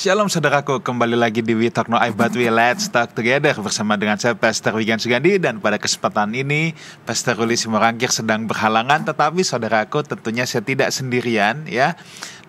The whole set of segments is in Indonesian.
Shalom saudaraku, kembali lagi di We Talk No I But We Let's Talk Together bersama dengan saya Pastor Wigan Sugandi. Dan pada kesempatan ini Pastor Ruli Simorangkir sedang berhalangan. Tetapi saudaraku tentunya saya tidak sendirian ya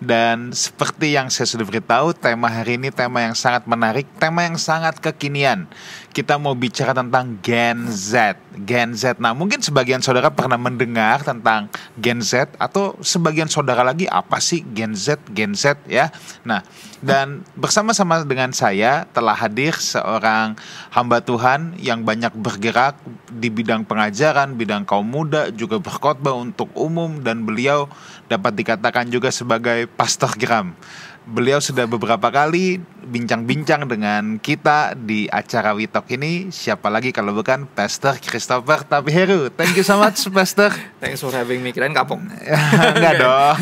dan seperti yang saya sudah beritahu, tema hari ini tema yang sangat menarik, tema yang sangat kekinian. Kita mau bicara tentang Gen Z. Gen Z. Nah, mungkin sebagian saudara pernah mendengar tentang Gen Z atau sebagian saudara lagi apa sih Gen Z? Gen Z ya. Nah, dan bersama-sama dengan saya telah hadir seorang hamba Tuhan yang banyak bergerak di bidang pengajaran, bidang kaum muda, juga berkhotbah untuk umum dan beliau dapat dikatakan juga sebagai pastor geram. Beliau sudah beberapa kali bincang-bincang dengan kita di acara Witok ini. Siapa lagi kalau bukan Pastor Christopher Tabiheru. Thank you so much, Pastor. Thanks for having me. Kirain kapok. Enggak dong.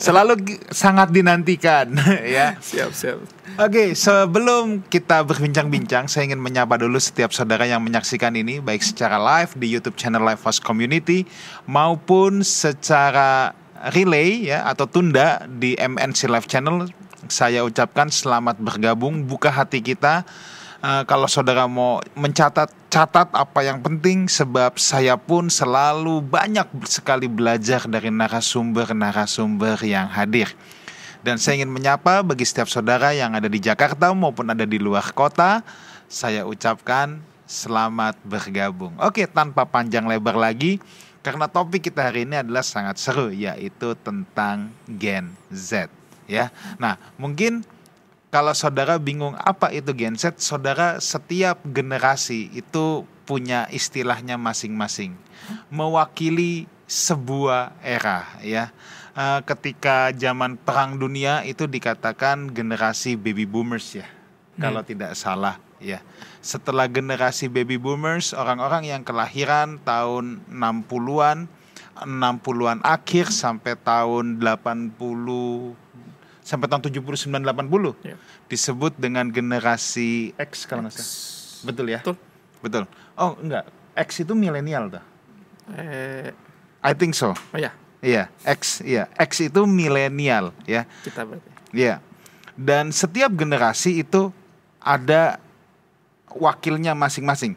Selalu sangat dinantikan ya. Siap, siap. Oke, sebelum kita berbincang-bincang, saya ingin menyapa dulu setiap saudara yang menyaksikan ini, baik secara live di YouTube channel Live House Community maupun secara relay ya atau tunda di MNC Live Channel saya ucapkan selamat bergabung buka hati kita uh, kalau saudara mau mencatat catat apa yang penting sebab saya pun selalu banyak sekali belajar dari narasumber-narasumber yang hadir. Dan saya ingin menyapa bagi setiap saudara yang ada di Jakarta maupun ada di luar kota, saya ucapkan selamat bergabung. Oke, tanpa panjang lebar lagi, karena topik kita hari ini adalah sangat seru yaitu tentang Gen Z ya. Nah, mungkin kalau saudara bingung apa itu Gen Z, saudara setiap generasi itu punya istilahnya masing-masing. Mewakili sebuah era ya. Uh, ketika zaman perang dunia itu dikatakan generasi baby boomers ya. Hmm. Kalau tidak salah ya. Setelah generasi baby boomers, orang-orang yang kelahiran tahun 60-an, 60-an akhir sampai tahun 80 sampai tahun 79 80 ya. disebut dengan generasi X kalau nggak salah. Betul ya? Betul. Betul. Oh, enggak. X itu milenial tuh. Eh I think so. Oh ya. Iya, X, iya. X itu milenial ya. Kita berarti. Iya. Dan setiap generasi itu ada wakilnya masing-masing.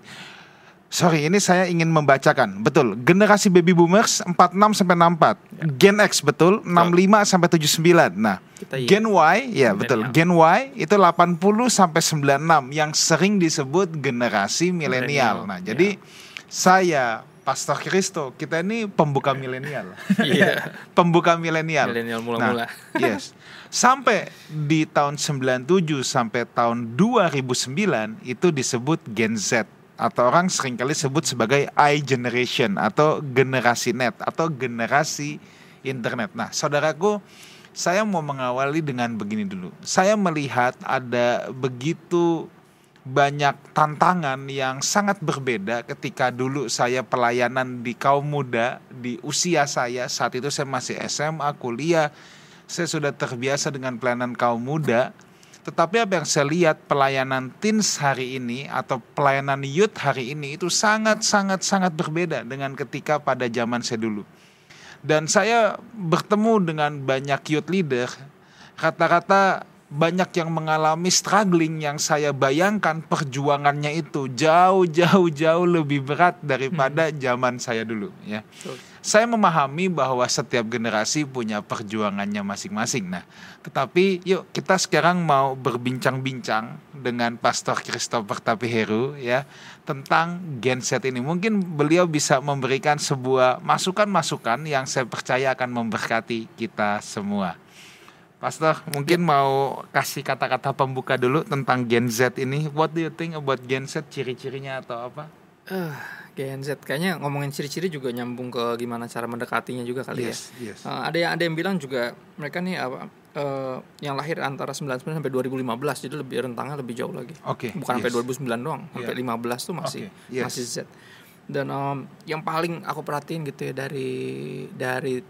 Sorry, ini saya ingin membacakan. Betul, generasi baby boomers 46 sampai 64. Ya. Gen X betul, 65 sampai 79. Nah, Kita Gen Y, ya betul. Gen Y itu 80 sampai 96 yang sering disebut generasi milenial. Nah, jadi ya. saya Pastor Kristo, kita ini pembuka milenial. Iya. pembuka milenial. Milenial mula-mula. Nah, yes. Sampai di tahun 97 sampai tahun 2009 itu disebut Gen Z atau orang sering kali sebut sebagai I generation atau generasi net atau generasi internet. Nah, saudaraku, saya mau mengawali dengan begini dulu. Saya melihat ada begitu banyak tantangan yang sangat berbeda ketika dulu saya pelayanan di kaum muda di usia saya saat itu saya masih SMA kuliah saya sudah terbiasa dengan pelayanan kaum muda. Tetapi apa yang saya lihat pelayanan teens hari ini atau pelayanan youth hari ini itu sangat sangat sangat berbeda dengan ketika pada zaman saya dulu. Dan saya bertemu dengan banyak youth leader, rata-rata banyak yang mengalami struggling yang saya bayangkan perjuangannya itu jauh jauh jauh lebih berat daripada hmm. zaman saya dulu ya. Saya memahami bahwa setiap generasi punya perjuangannya masing-masing. Nah, tetapi yuk kita sekarang mau berbincang-bincang dengan Pastor Christopher Tapiheru ya tentang Gen Z ini. Mungkin beliau bisa memberikan sebuah masukan-masukan yang saya percaya akan memberkati kita semua. Pastor, mungkin mau kasih kata-kata pembuka dulu tentang Gen Z ini. What do you think about Gen Z? Ciri-cirinya atau apa? Uh, Gen Z kayaknya ngomongin ciri-ciri juga nyambung ke gimana cara mendekatinya juga kali yes, ya. Yes. Uh, ada yang ada yang bilang juga mereka nih apa uh, yang lahir antara 99 sampai 2015 jadi lebih rentangnya lebih jauh lagi. Oke. Okay, Bukan yes. sampai 2009 doang, sampai yeah. 15 tuh masih okay, yes. masih Z. Dan um, yang paling aku perhatiin gitu ya dari dari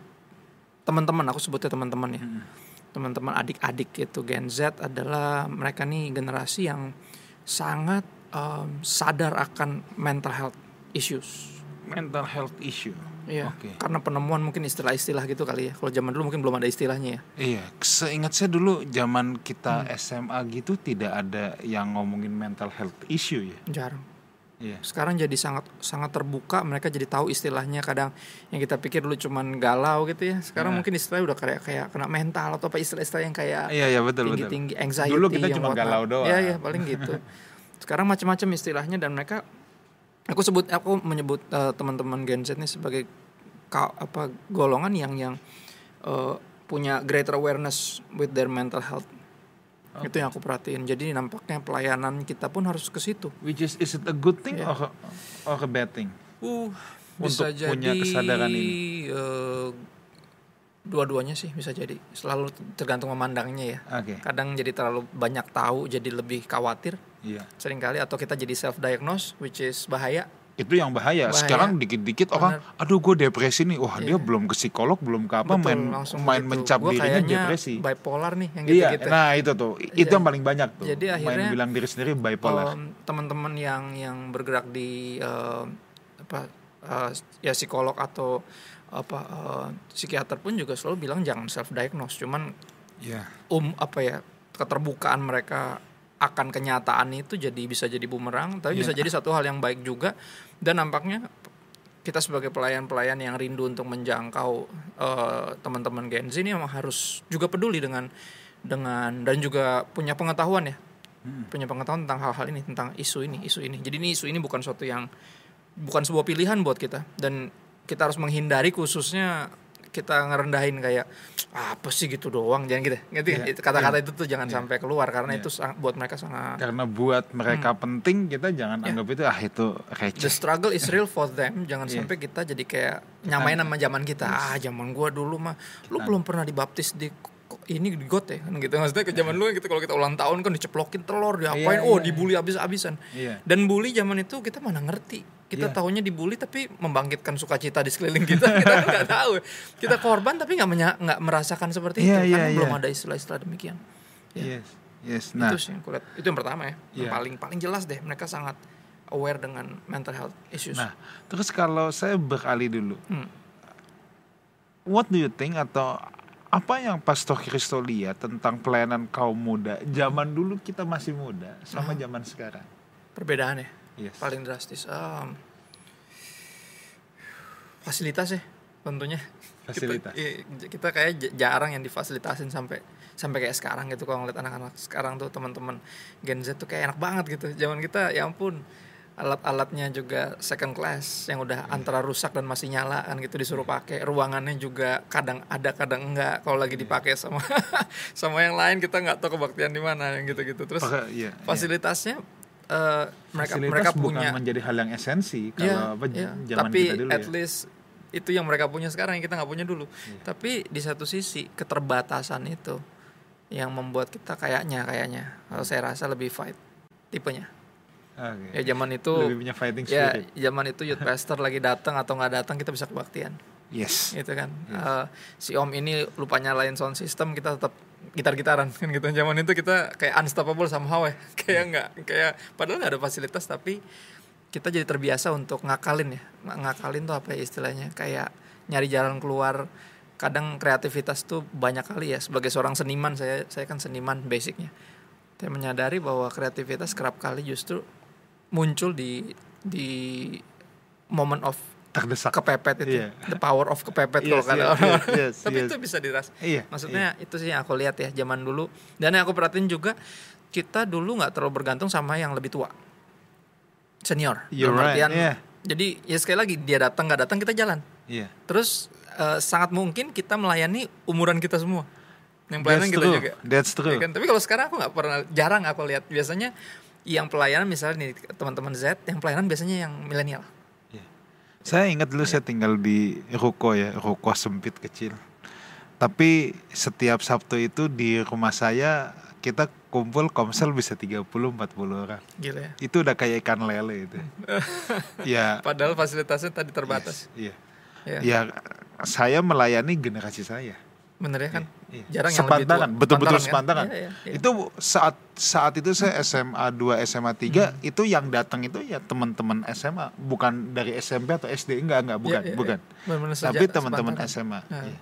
teman-teman aku sebutnya teman-teman ya. Hmm teman-teman adik-adik itu Gen Z adalah mereka nih generasi yang sangat um, sadar akan mental health issues mental health issue. Iya. Okay. Karena penemuan mungkin istilah-istilah gitu kali ya. Kalau zaman dulu mungkin belum ada istilahnya ya. Iya. Seingat saya dulu zaman kita hmm. SMA gitu tidak ada yang ngomongin mental health issue ya. Jarang. Iya. Sekarang jadi sangat sangat terbuka. Mereka jadi tahu istilahnya. Kadang yang kita pikir dulu cuman galau gitu ya. Sekarang nah. mungkin istilahnya udah kayak kayak kena mental atau apa istilah-istilah yang kayak iya, iya, betul, tinggi tinggi anxiety. Dulu kita cuma galau doang. Iya iya paling gitu. Sekarang macam-macam istilahnya dan mereka aku sebut aku menyebut uh, teman-teman Gen Z ini sebagai ka, apa golongan yang yang uh, punya greater awareness with their mental health. Okay. Itu yang aku perhatiin. Jadi nampaknya pelayanan kita pun harus ke situ. Which is is it a good thing yeah. or or a bad thing? Uh, bisa Untuk jadi punya kesadaran ini. Uh, dua-duanya sih bisa jadi selalu tergantung memandangnya ya okay. kadang jadi terlalu banyak tahu jadi lebih khawatir yeah. sering kali atau kita jadi self diagnose which is bahaya itu yang bahaya. bahaya. Sekarang dikit-dikit orang, aduh gue depresi nih. Wah yeah. dia belum ke psikolog, belum ke apa, Betul, main main gitu. mencap gua dirinya depresi. Bipolar nih yang iya, gitu-gitu. Iya, nah itu tuh, itu yang paling banyak tuh. Jadi akhirnya main bilang diri sendiri bipolar. Um, teman-teman yang yang bergerak di uh, apa uh, ya psikolog atau apa uh, psikiater pun juga selalu bilang jangan self diagnose cuman yeah. um apa ya keterbukaan mereka akan kenyataan itu jadi bisa jadi bumerang tapi yeah. bisa jadi satu hal yang baik juga dan nampaknya kita sebagai pelayan-pelayan yang rindu untuk menjangkau uh, teman-teman Gen Z ini memang harus juga peduli dengan dengan dan juga punya pengetahuan ya hmm. punya pengetahuan tentang hal-hal ini tentang isu ini isu ini jadi ini isu ini bukan suatu yang bukan sebuah pilihan buat kita dan kita harus menghindari khususnya kita ngerendahin kayak apa sih gitu doang jangan gitu ngerti yeah. kata-kata yeah. itu tuh jangan yeah. sampai keluar karena yeah. itu buat mereka sangat karena buat mereka hmm. penting kita jangan yeah. anggap itu ah itu receh the struggle is real for them jangan yeah. sampai kita jadi kayak nyamain sama zaman kita yes. ah zaman gua dulu mah lu nah. belum pernah dibaptis di ini di got ya kan gitu maksudnya ke zaman dulu gitu kalau kita ulang tahun kan diceplokin telur diapain yeah, oh yeah. dibully abis-abisan yeah. dan bully zaman itu kita mana ngerti kita yeah. tahunya dibully tapi membangkitkan sukacita di sekeliling kita kita kan nggak tahu. Kita korban tapi nggak nggak merasakan seperti yeah, itu. yeah, karena yeah. belum ada istilah-istilah demikian. Yeah. yes yes. Nah. Itu sih yang kulihat. Itu yang pertama ya. Yeah. yang paling paling jelas deh mereka sangat aware dengan mental health issues. Nah terus kalau saya beralih dulu. Hmm. what do you think atau apa yang Pastor Kristo lihat tentang pelayanan kaum muda zaman dulu kita masih muda sama uh, zaman sekarang? Perbedaan ya yes. paling drastis um, fasilitas ya tentunya fasilitas kita, kita kayak jarang yang difasilitasin sampai sampai kayak sekarang gitu kalau ngeliat anak-anak sekarang tuh teman-teman Gen Z tuh kayak enak banget gitu zaman kita ya ampun alat-alatnya juga second class yang udah yeah. antara rusak dan masih nyala kan gitu disuruh iya. pakai ruangannya juga kadang ada kadang enggak kalau lagi iya. dipakai sama sama yang lain kita nggak tahu kebaktian di mana yang gitu-gitu terus Pake, yeah, fasilitasnya uh, mereka Fasilitas mereka punya menjadi hal yang esensi kalau yeah, apa yeah. zaman tapi kita dulu at ya. least itu yang mereka punya sekarang yang kita nggak punya dulu yeah. tapi di satu sisi keterbatasan itu yang membuat kita kayaknya kayaknya kalau saya rasa lebih fight tipenya okay. ya zaman itu lebih punya fighting ya, spirit ya zaman itu youth pastor lagi datang atau nggak datang kita bisa kebaktian yes itu kan yes. Uh, si om ini lupa nyalain sound system kita tetap gitar-gitaran kan gitu. Zaman itu kita kayak unstoppable somehow ya. Kayak nggak kayak padahal nggak ada fasilitas tapi kita jadi terbiasa untuk ngakalin ya. Ngakalin tuh apa ya istilahnya? Kayak nyari jalan keluar. Kadang kreativitas tuh banyak kali ya. Sebagai seorang seniman saya saya kan seniman basicnya. Saya menyadari bahwa kreativitas kerap kali justru muncul di di moment of terdesak. Kepepet itu. Yeah. the power of kepepet yes, kalau kata yes, orang. yes, yes, tapi yes. itu bisa diras. Iya, maksudnya iya. itu sih yang aku lihat ya zaman dulu. Dan yang aku perhatiin juga kita dulu nggak terlalu bergantung sama yang lebih tua. Senior You're right, yeah. jadi ya sekali lagi dia datang nggak datang kita jalan. Yeah. terus uh, sangat mungkin kita melayani umuran kita semua. Yang pelayanan kita juga. That's true. Ya kan? tapi kalau sekarang aku nggak pernah jarang aku lihat. Biasanya yang pelayanan misalnya nih teman-teman Z yang pelayanan biasanya yang milenial saya ingat dulu saya tinggal di ruko ya, ruko sempit kecil. Tapi setiap Sabtu itu di rumah saya kita kumpul komsel bisa 30 40 orang. Gila ya. Itu udah kayak ikan lele itu. ya. Padahal fasilitasnya tadi terbatas. Yes, iya. Ya. ya saya melayani generasi saya. Bener ya kan Iya. jarang yang lebih sepantaran tua. betul-betul Sepantaran sepantaran kan? Iya, iya, iya. itu saat saat itu saya SMA 2 SMA 3 itu yang datang itu ya teman-teman SMA bukan dari SMP atau SD enggak enggak bukan Iya, iya, bukan iya. Bener-bener tapi teman-teman. SMA Nah. Iya.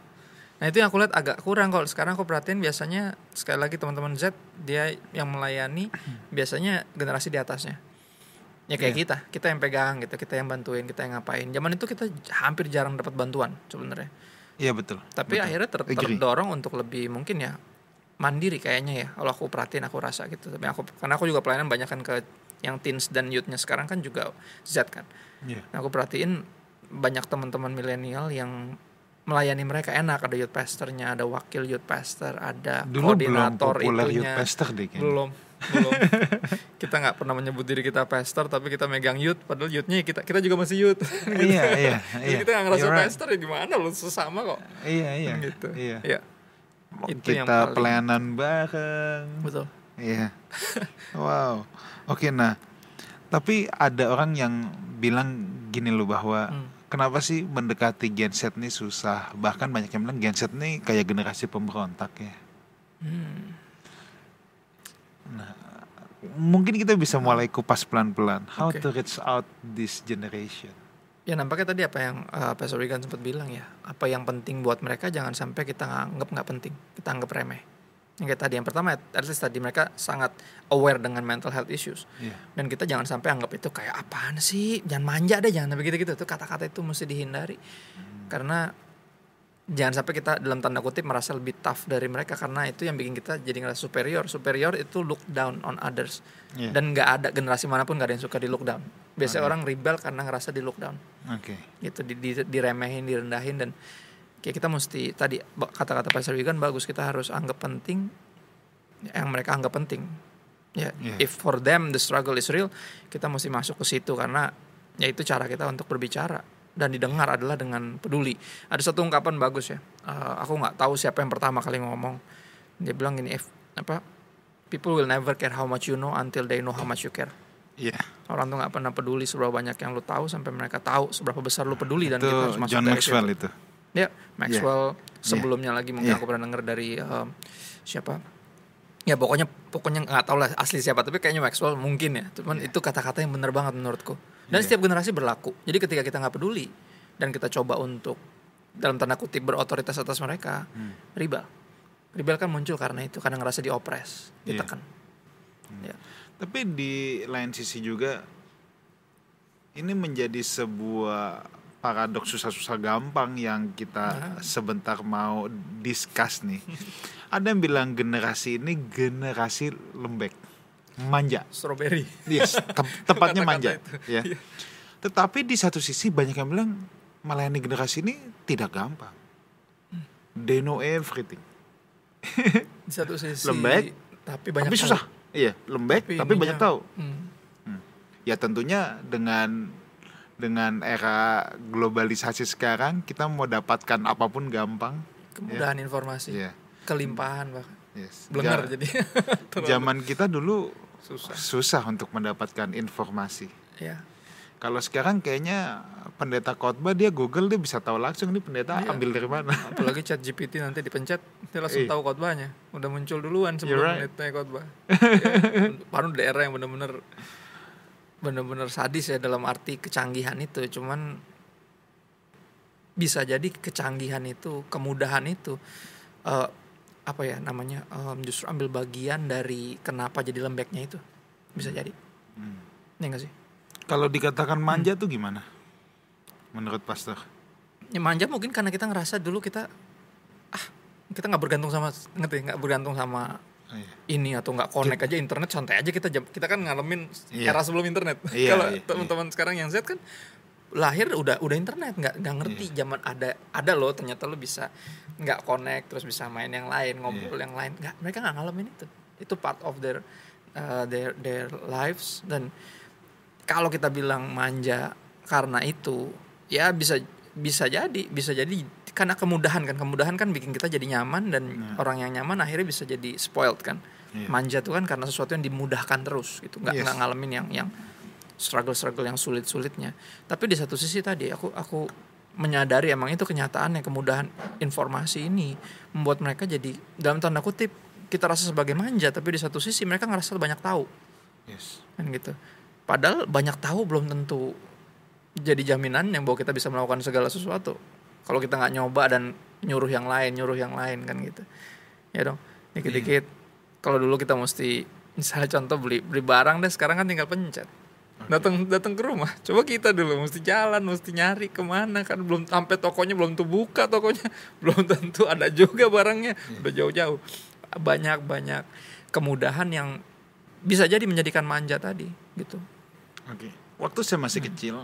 Nah itu yang aku lihat agak kurang kalau sekarang aku perhatiin biasanya sekali lagi teman-teman Z dia yang melayani biasanya generasi di atasnya. Ya kayak Iya. kita, kita yang pegang gitu, kita yang bantuin, kita yang ngapain. Zaman itu kita hampir jarang dapat bantuan sebenarnya. Iya betul Tapi betul. akhirnya ter- Agree. terdorong untuk lebih mungkin ya mandiri kayaknya ya. Kalau aku perhatiin aku rasa gitu. Tapi aku karena aku juga pelayanan banyak kan ke yang teens dan youthnya sekarang kan juga Z kan. Iya. Nah, aku perhatiin banyak teman-teman milenial yang melayani mereka enak ada youth pastornya ada wakil youth pastor ada dulu belum koordinator populer itunya youth pastor deh kayaknya. belum belum kita nggak pernah menyebut diri kita pastor tapi kita megang youth padahal youthnya kita kita juga masih youth Gitu. iya iya Jadi iya kita nggak ngerasa You're right. pastor ya gimana lu sesama kok iya iya gitu iya ya Itu yang kita paling- pelayanan bareng betul Iya. wow. Oke, nah. Tapi ada orang yang bilang gini loh bahwa Hmm. kenapa sih mendekati Gen Z nih susah? Bahkan banyak yang bilang Gen Z nih kayak generasi pemberontak ya. Hmm. Mungkin kita bisa mulai kupas pelan-pelan. How Oke. to reach out this generation. ya nampaknya tadi apa yang uh, Pastor Wigan sempat bilang ya. Apa yang penting buat mereka jangan sampai kita anggap nggak penting. Kita anggap remeh. Yang kayak tadi yang pertama at least tadi mereka sangat aware dengan mental health issues. Iya. dan kita jangan sampai anggap itu kayak apaan sih? Jangan manja deh jangan begitu gitu tuh kata-kata itu mesti dihindari. Karena jangan sampai kita dalam tanda kutip merasa lebih tough dari mereka karena itu yang bikin kita jadi ngerasa superior superior itu look down on others Iya. dan nggak ada generasi mana pun nggak ada yang suka di look down biasanya Oke. orang rebel karena ngerasa di look down Oke. gitu di, di- diremehin direndahin dan kayak kita mesti tadi kata-kata Pastor Wigan bagus kita harus anggap penting yang mereka anggap penting ya Yeah. if for them the struggle is real kita mesti masuk ke situ karena ya itu cara kita untuk berbicara dan didengar adalah dengan peduli ada satu ungkapan bagus ya Eh, aku nggak tahu siapa yang pertama kali ngomong dia bilang gini if apa people will never care how much you know until they know how much you care Iya. orang tuh nggak pernah peduli seberapa banyak yang lu tahu sampai mereka tahu seberapa besar lu peduli dan Itu kita harus masuk John Maxwell itu. Ya, Maxwell sebelumnya lagi mungkin Yeah. aku pernah denger dari um, siapa? Ya pokoknya pokoknya nggak tahu lah asli siapa tapi kayaknya Maxwell mungkin ya. Cuman itu kata-kata yang benar banget menurutku. Dan Yeah. setiap generasi berlaku. Jadi ketika kita nggak peduli dan kita coba untuk dalam tanda kutip berotoritas atas mereka, Hmm. ribal. Ribal kan muncul karena itu karena ngerasa diopres, Iya. ditekan. Ya. Tapi di lain sisi juga ini menjadi sebuah paradoks susah-susah gampang yang kita sebentar mau discuss nih. Ada yang bilang generasi ini generasi lembek, manja. Strawberry. Yes, tep- tepatnya manja, ya. Tetapi di satu sisi banyak yang bilang melayani generasi ini tidak gampang. They know everything. Di satu sisi Lembek, tapi banyak tapi tahu. susah. Iya, lembek tapi, ininya- banyak tahu. Hmm. ya tentunya dengan dengan era globalisasi sekarang kita mau dapatkan apa pun gampang kemudahan informasi ya kelimpahan bahkan yes blenger Ja- jadi zaman kita dulu susah. Susah untuk mendapatkan informasi. Ya. Kalau sekarang kayaknya pendeta khotbah dia Google dia bisa tahu langsung nih pendeta Iya. ambil dari mana. Apalagi chat GPT nanti dipencet dia langsung Iya. tahu khotbahnya. Udah muncul duluan sebelum You're right. menitnya khotbah. Ya, baru daerah yang benar-benar benar-benar sadis ya dalam arti kecanggihan itu. Cuman bisa jadi kecanggihan itu kemudahan itu eh, apa ya namanya em, justru ambil bagian dari kenapa jadi lembeknya itu bisa jadi Hmm. ya nggak sih kalau dikatakan Hmm. manja tuh gimana menurut pastor ya manja mungkin karena kita ngerasa dulu kita ah kita nggak bergantung sama ngerti nggak bergantung sama Oh, iya. ini atau nggak connect aja internet santai aja kita kita kan ngalamin Iya. era sebelum internet Iya, kalau iya, teman-teman sekarang yang Z kan lahir udah udah internet nggak nggak ngerti Iya. zaman ada ada loh ternyata lo bisa nggak connect terus bisa main yang lain ngobrol yang lain nggak mereka nggak ngalamin itu itu part of their uh, their their lives dan kalau kita bilang manja karena itu ya bisa bisa jadi bisa jadi karena kemudahan kan kemudahan kan bikin kita jadi nyaman dan Nah. orang yang nyaman akhirnya bisa jadi spoiled kan Iya. manja tuh kan karena sesuatu yang dimudahkan terus gitu nggak Yes. nggak ngalamin yang yang struggle struggle yang sulit sulitnya tapi di satu sisi tadi aku aku menyadari emang itu kenyataannya kemudahan informasi ini membuat mereka jadi dalam tanda kutip kita rasa sebagai manja tapi di satu sisi mereka ngerasa banyak tahu. Yes. kan gitu. Padahal banyak tahu belum tentu jadi jaminan yang bahwa kita bisa melakukan segala sesuatu. Kalau kita nggak nyoba dan nyuruh yang lain nyuruh yang lain kan gitu. Ya dong dikit-dikit. Yeah. kalau dulu kita mesti misalnya contoh beli beli barang deh sekarang kan tinggal pencet datang datang ke rumah coba kita dulu mesti jalan mesti nyari ke mana kan belum sampai tokonya belum tuh buka tokonya belum tentu ada juga barangnya yeah. udah jauh-jauh banyak banyak kemudahan yang bisa jadi menjadikan manja tadi gitu oke okay. waktu saya masih hmm. kecil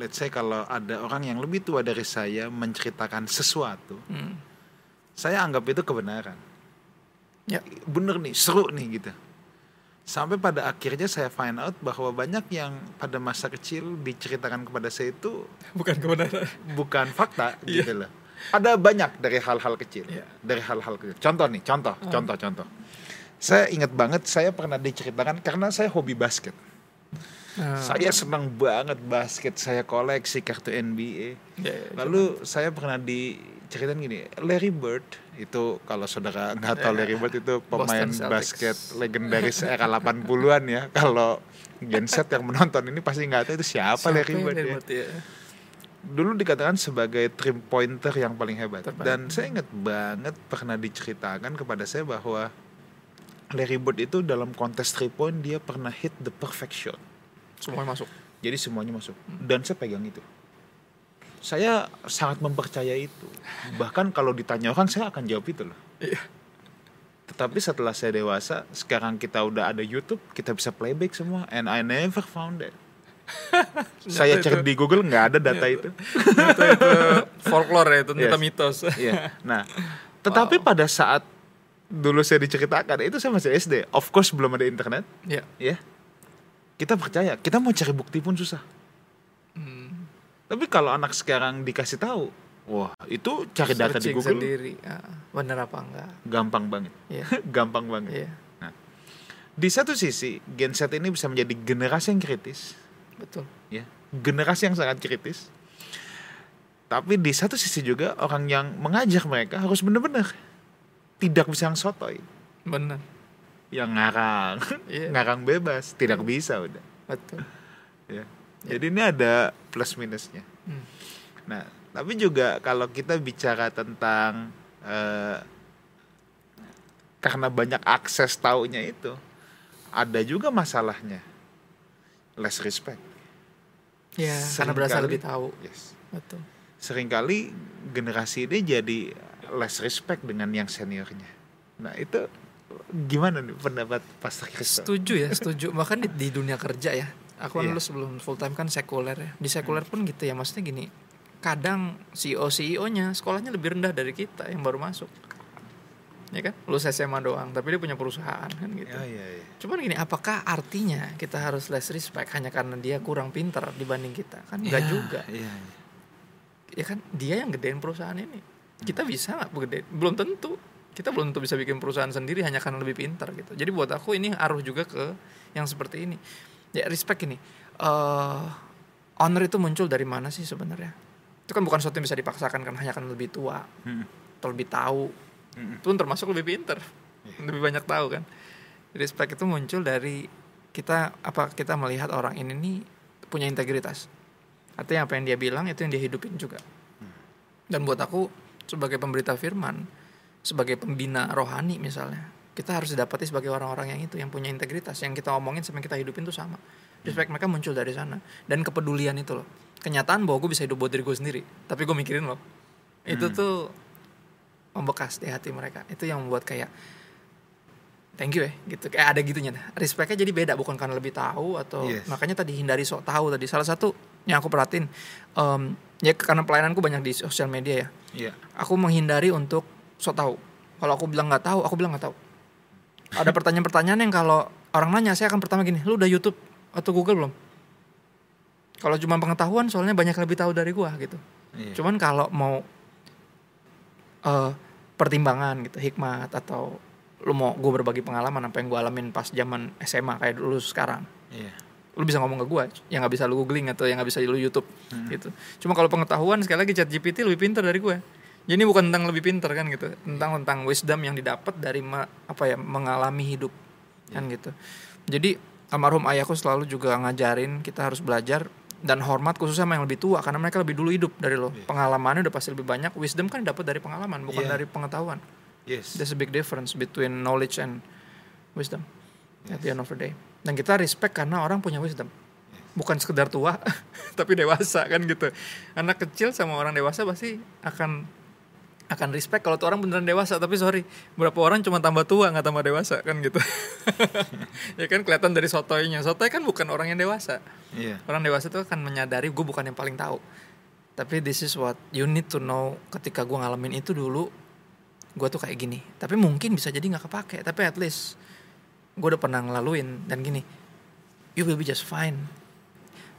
let's say kalau ada orang yang lebih tua dari saya menceritakan sesuatu hmm. saya anggap itu kebenaran ya bener nih seru nih gitu sampai pada akhirnya saya find out bahwa banyak yang pada masa kecil diceritakan kepada saya itu bukan kebenaran bukan fakta yeah. gitu loh ada banyak dari hal-hal kecil yeah. dari hal-hal kecil contoh nih contoh uh. contoh contoh saya ingat banget saya pernah diceritakan karena saya hobi basket uh. saya senang banget basket saya koleksi kartu NBA yeah, yeah, lalu cuman. saya pernah diceritain gini Larry Bird itu kalau saudara nggak tahu Larry Bird itu pemain basket legendaris era 80-an ya kalau genset yang menonton ini pasti nggak tahu itu siapa, siapa Larry Bird ya. ya dulu dikatakan sebagai trim pointer yang paling hebat Terbaik. dan saya ingat banget pernah diceritakan kepada saya bahwa Larry Bird itu dalam kontes three point dia pernah hit the perfect shot semuanya masuk. Jadi semuanya masuk. Dan saya pegang itu. Saya sangat mempercayai itu. Bahkan kalau ditanya orang saya akan jawab itu loh. Iya. tetapi setelah saya dewasa sekarang kita udah ada YouTube kita bisa playback semua. And I never found it. Saya cek di Google nggak ada data itu. Itu, itu folklore ya itu yes. mitos. Nah tetapi wow. pada saat dulu saya diceritakan itu saya masih SD of course belum ada internet. Ya yeah. yeah. Kita percaya kita mau cari bukti pun susah tapi kalau anak sekarang dikasih tahu, wah itu cari data di Google sendiri, uh, bener apa enggak? Gampang banget, yeah. gampang banget. Yeah. Nah, di satu sisi Gen Z ini bisa menjadi generasi yang kritis, betul. Ya, generasi yang sangat kritis. Tapi di satu sisi juga orang yang mengajar mereka harus benar-benar tidak bisa yang sotoy. Benar. Yang ngarang, yeah. ngarang bebas, tidak yeah. bisa udah. Betul. Ya jadi ini ada plus minusnya. Hmm. Nah, tapi juga kalau kita bicara tentang uh, karena banyak akses taunya itu, ada juga masalahnya. Less respect. Ya, karena berasa lebih tahu. Yes. Betul. Seringkali generasi ini jadi less respect dengan yang seniornya. Nah, itu gimana nih pendapat Pastor Kristo? Setuju ya, setuju. Bahkan di, di dunia kerja ya, aku kan yeah. sebelum full time kan sekuler ya. Di sekuler pun gitu ya maksudnya gini. Kadang CEO CEO nya sekolahnya lebih rendah dari kita yang baru masuk. Ya kan? Lu SMA doang tapi dia punya perusahaan kan gitu. Yeah, yeah, yeah. cuman gini apakah artinya kita harus less respect hanya karena dia kurang pinter dibanding kita? Kan enggak yeah, juga. yeah, yeah. ya kan? Dia yang gedein perusahaan ini. Kita bisa nggak gede? Belum tentu kita belum tentu bisa bikin perusahaan sendiri hanya karena lebih pintar gitu. Jadi buat aku ini aruh juga ke yang seperti ini. Ya respect ini. Uh, honor itu muncul dari mana sih sebenarnya? Itu kan bukan sesuatu yang bisa dipaksakan kan hanya kan lebih tua hmm. atau lebih tahu. Hmm. pun termasuk lebih pinter yeah. lebih banyak tahu kan. Respect itu muncul dari kita apa kita melihat orang ini nih punya integritas. Artinya apa yang dia bilang itu yang dia hidupin juga. Hmm. dan buat aku sebagai pemberita firman sebagai pembina rohani misalnya kita harus didapati sebagai orang-orang yang itu yang punya integritas yang kita omongin sama yang kita hidupin tuh sama. Respect mereka muncul dari sana. Dan kepedulian itu loh. Kenyataan bahwa gue bisa hidup buat diri gue sendiri tapi gue mikirin loh. Itu hmm. tuh membekas di hati mereka. Itu yang membuat kayak thank you ya gitu. Kayak ada gitunya. Respectnya jadi beda bukan karena lebih tahu atau yes. makanya tadi hindari sok tahu tadi. Salah satu yang aku perhatiin um, ya karena pelayananku banyak di sosial media ya. Yeah. aku menghindari untuk sok tahu kalau aku bilang nggak tahu aku bilang nggak tahu ada pertanyaan-pertanyaan yang kalau orang nanya saya akan pertama gini lu udah YouTube atau Google belum kalau cuma pengetahuan soalnya banyak lebih tahu dari gua gitu iya. cuman kalau mau uh, pertimbangan gitu hikmat atau lu mau gue berbagi pengalaman apa yang gue alamin pas zaman SMA kayak dulu sekarang iya. lu bisa ngomong ke gue yang nggak bisa lu googling atau yang nggak bisa lu YouTube hmm. gitu cuma kalau pengetahuan sekali lagi chat GPT lebih pintar dari gue jadi bukan tentang lebih pintar kan gitu tentang tentang wisdom yang didapat dari ma, apa ya mengalami hidup yeah. kan gitu. Jadi almarhum ayahku selalu juga ngajarin kita harus belajar dan hormat khususnya sama yang lebih tua karena mereka lebih dulu hidup dari lo. Yeah. pengalamannya udah pasti lebih banyak. Wisdom kan dapat dari pengalaman bukan yeah. dari pengetahuan. Yes. There's a big difference between knowledge and wisdom yes. at the end of the day. Dan kita respect karena orang punya wisdom. Bukan sekedar tua tapi dewasa kan gitu. Anak kecil sama orang dewasa pasti akan akan respect kalau tuh orang beneran dewasa. Tapi sorry berapa orang cuma tambah tua nggak tambah dewasa kan gitu. Ya kan kelihatan dari sotoynya sotoy kan bukan orang yang dewasa. Yeah. orang dewasa itu akan menyadari gue bukan yang paling tahu. Tapi this is what you need to know. Ketika gue ngalamin itu dulu gue tuh kayak gini. Tapi mungkin bisa jadi nggak kepake. Tapi at least gue udah pernah ngelaluin. Dan gini you will be just fine.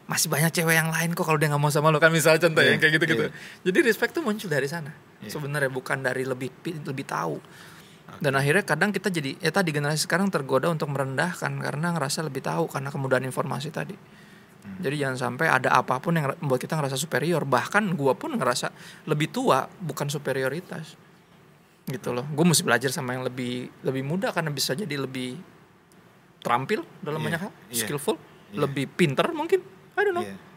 Masih banyak cewek yang lain kok kalau dia nggak mau sama lo kan? Misalnya contoh yeah, yang kayak gitu gitu yeah. jadi respect tuh muncul dari sana yeah. sebenarnya bukan dari lebih lebih tahu okay. dan akhirnya kadang kita jadi ya tadi generasi sekarang tergoda untuk merendahkan karena ngerasa lebih tahu karena kemudahan informasi tadi hmm. jadi jangan sampai ada apa pun yang membuat kita ngerasa superior bahkan gue pun ngerasa lebih tua bukan superioritas gitu loh gue mesti belajar sama yang lebih lebih muda karena bisa jadi lebih terampil dalam yeah, banyak hal, yeah, skillful, yeah. lebih pinter mungkin, I don't know. Yeah.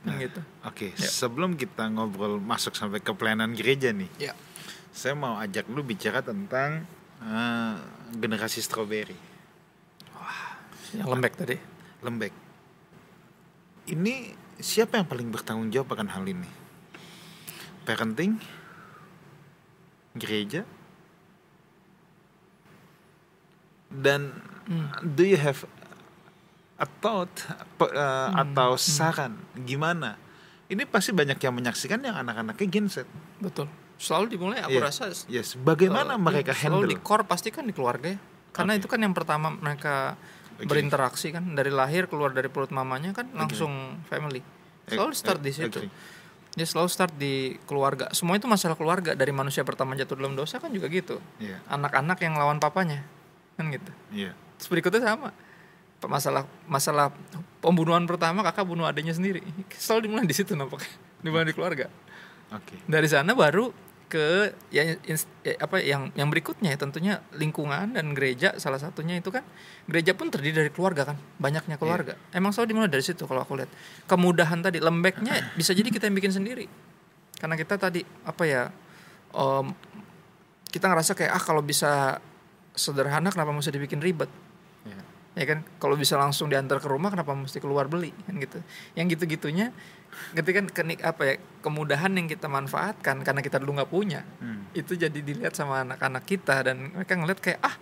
Nah, gitu. Oke, okay, yeah. sebelum kita ngobrol masuk sampai ke pelayanan gereja nih, yeah. saya mau ajak lu bicara tentang uh, generasi strawberry. Wah, yang lembek tadi. Lembek. Ini siapa yang paling bertanggung jawab akan hal ini? Parenting, gereja, dan hmm. do you have a thought uh, hmm. atau hmm. saran hmm. gimana ini pasti banyak yang menyaksikan yang anak-anaknya genset betul selalu dimulai aku yeah. rasa yes bagaimana uh, mereka handle selalu di core pasti kan di keluarga ya karena okay. itu kan yang pertama mereka okay. berinteraksi kan dari lahir keluar dari perut mamanya kan langsung okay. family selalu start di situ okay. Ya selalu start di keluarga. Semua itu masalah keluarga dari manusia pertama jatuh dalam dosa kan juga gitu. Yeah. Anak-anak yang lawan papanya kan gitu iya terus berikutnya sama masalah masalah pembunuhan pertama kakak bunuh adanya sendiri. Selalu dimulai di situ nampaknya. Dimulai di keluarga. Oke. Okay. dari sana baru ke ya, ya apa yang yang berikutnya ya tentunya lingkungan dan gereja. Salah satunya itu kan gereja pun terdiri dari keluarga kan banyaknya keluarga. Yeah. emang selalu dimulai dari situ kalau aku lihat. Kemudahan tadi lembeknya bisa jadi kita yang bikin sendiri. Karena kita tadi apa ya um, kita ngerasa kayak ah kalau bisa sederhana kenapa mesti dibikin ribet ya, kan? Kalau bisa langsung diantar ke rumah kenapa mesti keluar beli? Kan gitu. Yang gitu gitunya ketika kenik apa ya kemudahan yang kita manfaatkan karena kita dulu nggak punya hmm. itu jadi dilihat sama anak-anak kita dan mereka ngeliat kayak ah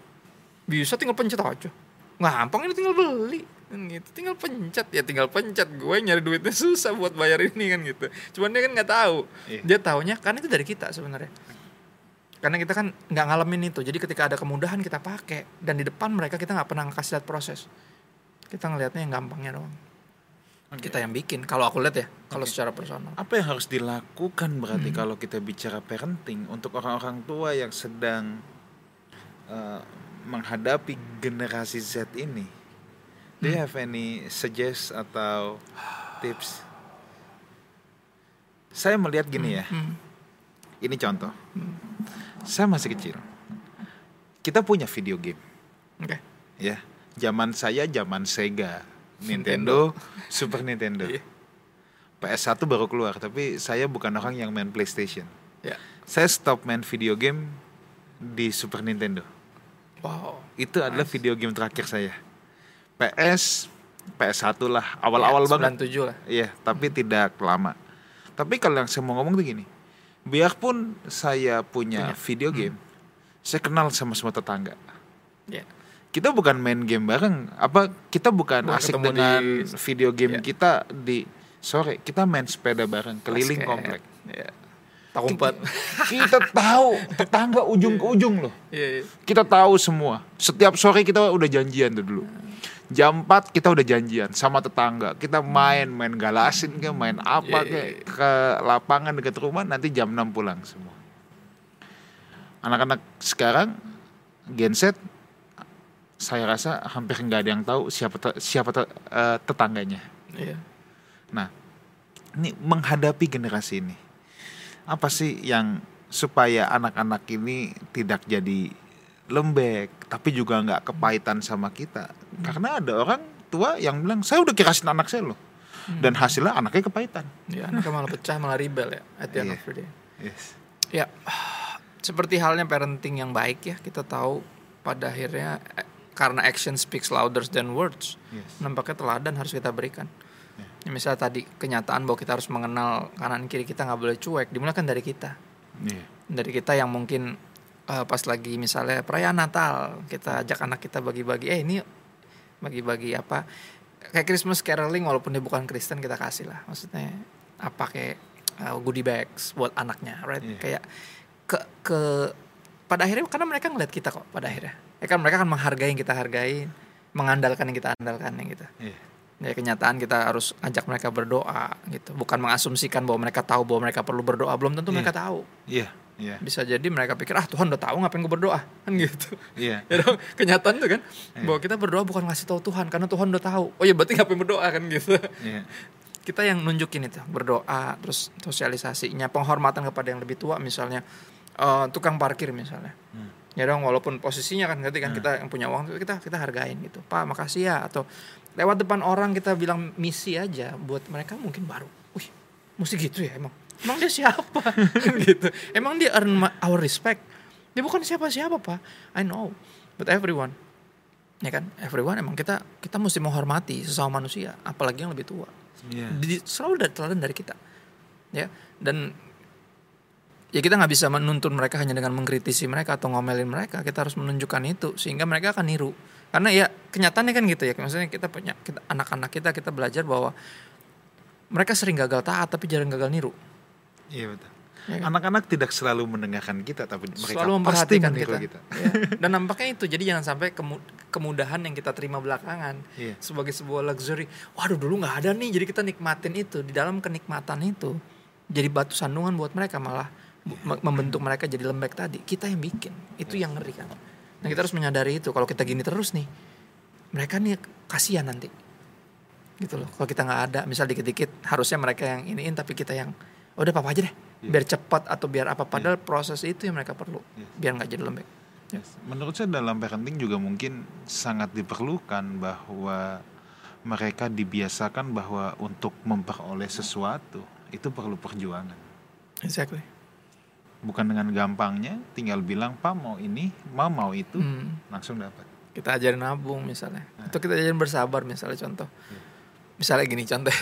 bisa tinggal pencet aja. Gampang ini tinggal beli. Kan gitu. Tinggal pencet. Ya tinggal pencet. Gue nyari duitnya susah buat bayar ini. Kan gitu. Cuman dia kan nggak tahu. Yeah. dia taunya kan itu dari kita sebenarnya karena kita kan nggak ngalamin itu jadi ketika ada kemudahan kita pakai dan di depan mereka kita nggak pernah kasih lihat proses kita ngelihatnya yang gampangnya doang okay. kita yang bikin kalau aku lihat ya kalau okay. secara personal apa yang harus dilakukan berarti hmm. kalau kita bicara parenting untuk orang-orang tua yang sedang uh, menghadapi generasi Z ini hmm. do you hmm. have any suggest atau tips saya melihat gini hmm. ya hmm. ini contoh hmm saya masih kecil. Kita punya video game. Oke. Okay. Ya, zaman saya zaman Sega, Nintendo, Super Nintendo. Yeah. PS1 baru keluar, tapi saya bukan orang yang main PlayStation. Yeah. Saya stop main video game di Super Nintendo. Wow. Itu nice. adalah video game terakhir saya. PS PS1 lah, awal-awal ya, banget. 97 lah. Iya, tapi hmm. tidak lama. Tapi kalau yang saya mau ngomong tuh gini biarpun saya punya, punya. video hmm. game hmm. saya kenal sama semua tetangga yeah. kita bukan main game bareng apa kita bukan, bukan asik dengan di, video game yeah. kita di sore kita main sepeda bareng keliling Basket. komplek yeah. Kita, kita tahu tetangga ujung yeah. ke ujung loh. Yeah, yeah. Kita tahu semua. Setiap sore kita udah janjian tuh dulu. Yeah jam 4 kita udah janjian sama tetangga kita main main galasin ke main apa yeah, kayak yeah. ke lapangan dekat rumah nanti jam 6 pulang semua anak-anak sekarang genset saya rasa hampir nggak ada yang tahu siapa te, siapa te, uh, tetangganya. Iya. Nah, ini menghadapi generasi ini, apa sih yang supaya anak-anak ini tidak jadi lembek, tapi juga nggak kepahitan sama kita? Hmm. Karena ada orang tua yang bilang saya udah kirasin anak saya loh, hmm. dan hasilnya anaknya kepahitan. Ya, anaknya malah pecah, malah rebel ya, at the end yeah. of the day. Yes. Ya, seperti halnya parenting yang baik ya, kita tahu pada akhirnya eh, karena action speaks louder than words. Yes. Nampaknya teladan harus kita berikan. Yeah. Ya, misalnya tadi kenyataan bahwa kita harus mengenal kanan kiri kita nggak boleh cuek, dimulai dari kita. Yeah. Dari kita yang mungkin uh, pas lagi misalnya perayaan Natal, kita ajak anak kita bagi-bagi, eh ini bagi-bagi apa? Kayak Christmas caroling walaupun dia bukan Kristen kita kasih lah. Maksudnya apa kayak uh, goodie bags buat anaknya, right? Yeah. Kayak ke ke pada akhirnya karena mereka ngeliat kita kok pada akhirnya ya kan mereka akan menghargai yang kita hargai mengandalkan yang kita andalkan yang gitu yeah. ya kenyataan kita harus ajak mereka berdoa gitu bukan mengasumsikan bahwa mereka tahu bahwa mereka perlu berdoa belum tentu yeah. mereka tahu yeah. Yeah. Bisa jadi mereka pikir ah Tuhan udah tahu ngapain gue berdoa kan gitu. Iya. Yeah. ya dong, kenyataan tuh kan yeah. bahwa kita berdoa bukan ngasih tahu Tuhan karena Tuhan udah tahu. Oh ya berarti ngapain berdoa kan gitu. Yeah. Kita yang nunjukin itu berdoa terus sosialisasinya penghormatan kepada yang lebih tua misalnya uh, tukang parkir misalnya hmm. ya dong walaupun posisinya kan ngerti kan hmm. kita yang punya uang kita kita hargain gitu pak makasih ya atau lewat depan orang kita bilang misi aja buat mereka mungkin baru wih mesti gitu ya emang emang dia siapa? Gitu. Emang dia earn our respect? Dia bukan siapa-siapa pak. I know but everyone. Ya kan? Everyone emang kita kita mesti menghormati sesama manusia apalagi yang lebih tua. Yeah. selalu dari teladan dari kita. Ya dan ya kita nggak bisa menuntun mereka hanya dengan mengkritisi mereka atau ngomelin mereka. Kita harus menunjukkan itu sehingga mereka akan niru. Karena ya kenyataannya kan gitu ya. Maksudnya kita punya kita anak-anak kita kita belajar bahwa mereka sering gagal taat tapi jarang gagal niru iya betul. Ya kan? anak-anak tidak selalu mendengarkan kita tapi mereka selalu memperhatikan kita, kita. Ya. dan nampaknya itu jadi jangan sampai kemudahan yang kita terima belakangan yeah. sebagai sebuah luxury. Waduh dulu nggak ada nih jadi kita nikmatin itu. Di dalam kenikmatan itu jadi batu sandungan buat mereka malah membentuk mereka jadi lembek tadi. Kita yang bikin. Itu yang ngeri kan. Nah kita harus menyadari itu kalau kita gini terus nih mereka nih kasihan nanti. Gitu loh. Kalau kita nggak ada misal dikit-dikit harusnya mereka yang iniin tapi kita yang udah apa aja deh yeah. biar cepat atau biar apa padahal yeah. proses itu yang mereka perlu yeah. biar nggak jadi lembek yes. menurut saya dalam parenting juga mungkin sangat diperlukan bahwa mereka dibiasakan bahwa untuk memperoleh sesuatu itu perlu perjuangan exactly bukan dengan gampangnya tinggal bilang pak mau ini mau mau itu hmm. langsung dapat kita ajarin nabung misalnya nah. atau kita ajarin bersabar misalnya contoh yeah. misalnya gini contoh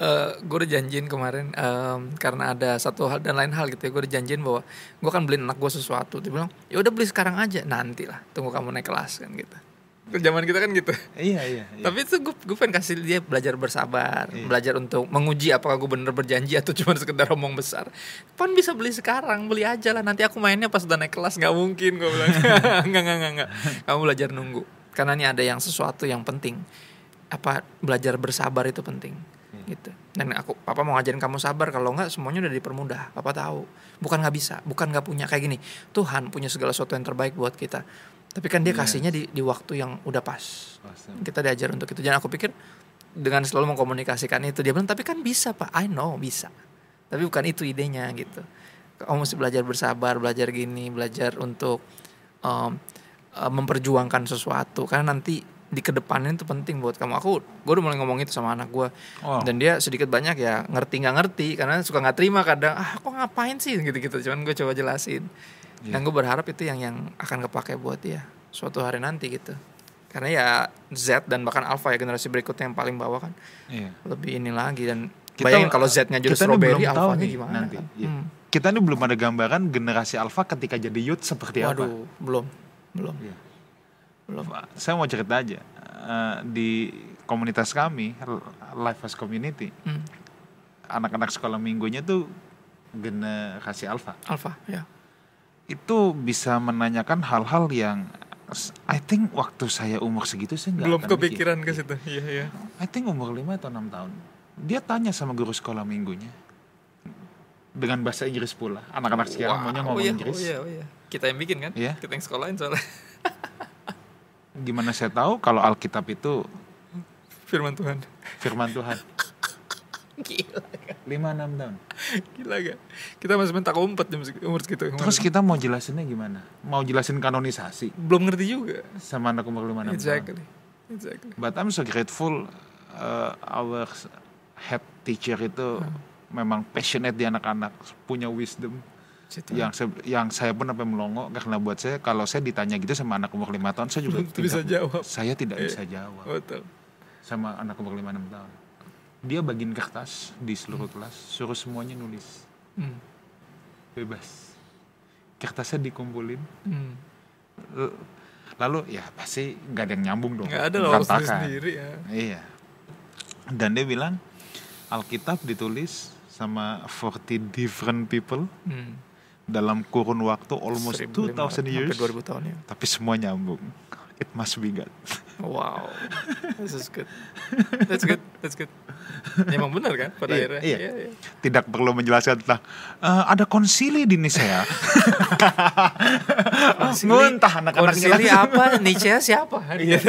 uh, eh, gue udah janjiin kemarin um, karena ada satu hal dan lain hal gitu ya gue udah janjiin bahwa gue akan beliin anak gue sesuatu. Dia bilang ya udah beli sekarang aja nanti lah tunggu kamu naik kelas kan gitu. Zaman kita kan gitu. Iya iya, iya. tapi itu gue gue pengen kasih dia belajar bersabar iya. belajar untuk menguji apakah gue bener berjanji atau cuma sekedar omong besar. Pan bisa beli sekarang beli aja lah nanti aku mainnya pas udah naik kelas. Nggak mungkin gue bilang. Nggak nggak nggak nggak. Kamu belajar nunggu. Karena ini ada yang sesuatu yang penting. Apa belajar bersabar itu penting. Gitu. Dan aku papa mau ngajarin kamu sabar kalau nggak semuanya udah dipermudah papa tahu. Bukan nggak bisa bukan nggak punya kayak gini Tuhan punya segala sesuatu yang terbaik buat kita. Tapi kan dia yes. kasihnya di di waktu yang udah pas. Awesome. kita diajar untuk itu. Jangan aku pikir dengan selalu mengkomunikasikan itu dia bilang tapi kan bisa pak. I know bisa. Tapi bukan itu idenya gitu. Kamu mesti belajar bersabar belajar gini belajar untuk um, memperjuangkan sesuatu. Karena nanti di ke depannya itu penting buat kamu aku gue udah mulai ngomong itu sama anak gue oh. dan dia sedikit banyak ya ngerti nggak ngerti karena suka nggak terima kadang ah kok ngapain sih gitu gitu cuman gue coba jelasin yeah. dan gue berharap itu yang yang akan kepake buat dia suatu hari nanti gitu karena ya Z dan bahkan Alpha ya generasi berikutnya yang paling bawah kan yeah. lebih ini lagi dan kita, bayangin kalau Z-nya jadi strawberry Alpha-nya gimana nanti, kan? yeah. hmm. kita ini belum ada gambaran generasi Alpha ketika jadi youth seperti Waduh, apa belum belum yeah. Belum saya mau cerita aja uh, di komunitas kami Life as Community hmm. anak-anak sekolah minggunya tuh generasi Alpha Alpha ya itu bisa menanyakan hal-hal yang I think waktu saya umur segitu saya nggak belum kepikiran ke situ. Iya iya. I think umur 5 atau enam tahun. Dia tanya sama guru sekolah minggunya dengan bahasa Inggris pula. Anak-anak sekarang wow. maunya ngomong oh iya, Inggris. Oh iya, oh iya. Kita yang bikin kan? Iya. Kita yang sekolahin soalnya. Gimana saya tahu kalau Alkitab itu firman Tuhan. Firman Tuhan. Gila. Lima enam tahun. Gila gak? Kita masih mentak umpet umur segitu. Terus kita mau jelasinnya gimana? Mau jelasin kanonisasi? Belum ngerti juga. Sama anak umur lima enam exactly. tahun. Exactly. But I'm so grateful uh, our head teacher itu hmm. memang passionate di anak-anak, punya wisdom. Situ. yang se yang saya pun sampai melongo karena buat saya kalau saya ditanya gitu sama anak umur lima tahun saya juga tidak bisa jawab saya tidak bisa iya. jawab Betul. sama anak umur lima enam tahun dia bagiin kertas di seluruh hmm. kelas suruh semuanya nulis hmm. bebas kertasnya dikumpulin hmm. lalu ya pasti nggak ada yang nyambung dong nggak ada loh sendiri ya iya dan dia bilang Alkitab ditulis sama 40 different people hmm. Dalam kurun waktu almost 2000 years. 2000 tahun ya. tapi semua nyambung. It must be God. Wow. This is good. That's good. That's good. Emang benar kan pada iya, akhirnya? iya. Iya, iya. tidak perlu menjelaskan tentang uh, ada konsili di Nicea muntah anak-anak konsili apa? Nicea siapa? Iya.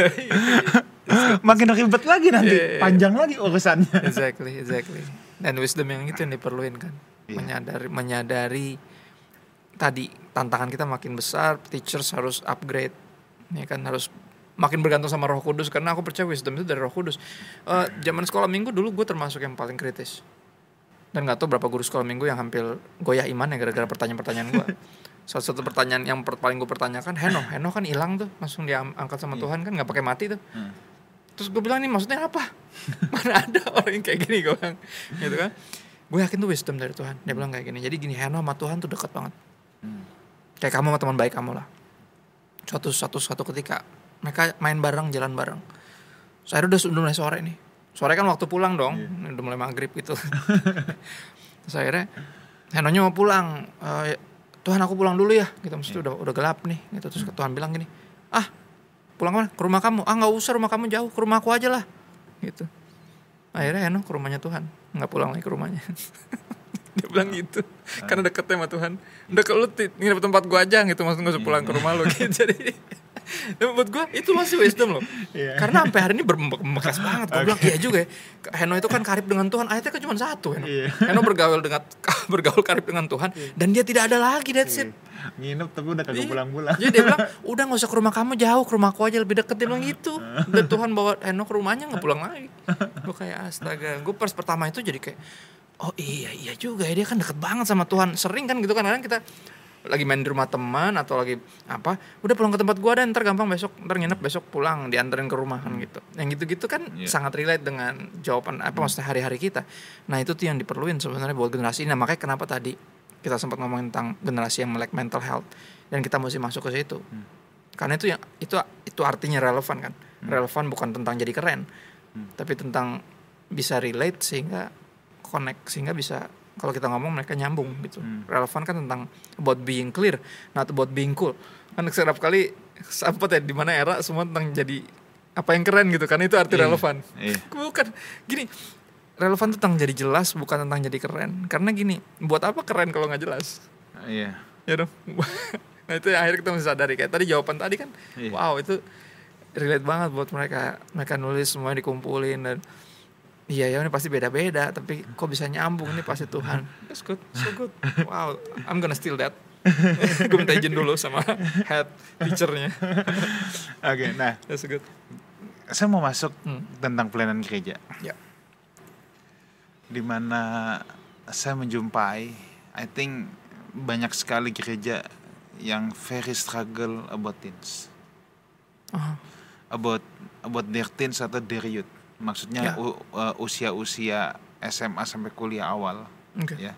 makin ribet lagi nanti. Yeah, yeah, panjang lagi urusannya. Exactly exactly. Dan wisdom yang itu yang diperluin kan. Yeah. menyadari menyadari tadi tantangan kita makin besar teachers harus upgrade ya kan harus makin bergantung sama Roh Kudus karena aku percaya wisdom itu dari Roh Kudus. Uh, zaman sekolah minggu dulu gue termasuk yang paling kritis. Dan gak tahu berapa guru sekolah minggu yang hampir goyah iman ya gara-gara pertanyaan-pertanyaan gue. Salah satu pertanyaan yang paling gue pertanyakan, Heno, Heno kan hilang tuh, langsung diangkat sama iya. Tuhan kan nggak pakai mati tuh. Hmm. Terus gue bilang nih maksudnya apa? Mana ada orang yang kayak gini gue bilang, gitu kan? Gue yakin tuh wisdom dari Tuhan. Dia bilang kayak gini. Jadi gini, Heno sama Tuhan tuh dekat banget. Hmm. Kayak kamu sama teman baik kamu lah. Suatu suatu suatu ketika mereka main bareng jalan bareng. Saya udah udah mulai sore nih. Sore kan waktu pulang dong. Yeah. udah mulai maghrib gitu. Saya akhirnya Henonya mau pulang. E, Tuhan aku pulang dulu ya. Gitu mesti yeah. udah udah gelap nih. Gitu terus hmm. Tuhan bilang gini ah pulang mana ke rumah kamu. Ah nggak usah rumah kamu jauh. Ke rumah aku aja lah. Gitu. Akhirnya Heno ke rumahnya Tuhan. Nggak pulang lagi ke rumahnya dia bilang gitu. Karena deketnya sama Tuhan. Udah kalau lu nginep tempat gua aja gitu maksudnya gak usah pulang ke rumah lo gitu. Jadi dan buat gue itu masih wisdom loh. Yeah. karena sampai hari ini berbekas banget. Gue okay. bilang iya juga ya. Heno itu kan karib dengan Tuhan. Ayatnya kan cuma satu Heno. Yeah. Heno bergaul dengan bergaul karib dengan Tuhan yeah. dan dia tidak ada lagi that's yeah. it nginep tapi udah kagak iya. pulang-pulang. jadi dia bilang udah gak usah ke rumah kamu jauh. Ke rumahku aja lebih deket. Dia bilang gitu. Dan Tuhan bawa Heno ke rumahnya nggak pulang lagi. Gue kayak astaga. Gue pas pertama itu jadi kayak oh iya iya juga ya dia kan deket banget sama Tuhan sering kan gitu kan kadang kita lagi main di rumah teman atau lagi apa udah pulang ke tempat gua dan ntar gampang besok ntar nginep besok pulang dianterin ke rumah kan gitu yang gitu-gitu kan yeah. sangat relate dengan jawaban apa hmm. maksudnya hari-hari kita nah itu tuh yang diperluin sebenarnya buat generasi ini nah, makanya kenapa tadi kita sempat ngomongin tentang generasi yang melek mental health dan kita mesti masuk ke situ hmm. karena itu yang itu itu artinya relevan kan hmm. relevan bukan tentang jadi keren hmm. tapi tentang bisa relate sehingga connect sehingga bisa kalau kita ngomong mereka nyambung gitu hmm. relevan kan tentang about being clear not about being cool kan setiap kali sempat ya di mana era semua tentang jadi apa yang keren gitu kan itu arti yeah. relevan yeah. bukan gini relevan tentang jadi jelas bukan tentang jadi keren karena gini buat apa keren kalau nggak jelas iya yeah. ya dong nah itu yang akhirnya kita mesti sadari kayak tadi jawaban tadi kan yeah. wow itu relate banget buat mereka mereka nulis semuanya dikumpulin dan Iya ya ini pasti beda-beda tapi kok bisa nyambung ini pasti Tuhan. That's good, so good. Wow, I'm gonna steal that. gue minta izin dulu sama head teachernya. Oke, okay, nah. That's good. Saya mau masuk hmm. tentang pelayanan gereja. Ya. Di mana saya menjumpai, I think banyak sekali gereja yang very struggle about teens. Uh -huh. About about their teens atau their youth maksudnya ya. uh, usia-usia SMA sampai kuliah awal okay. ya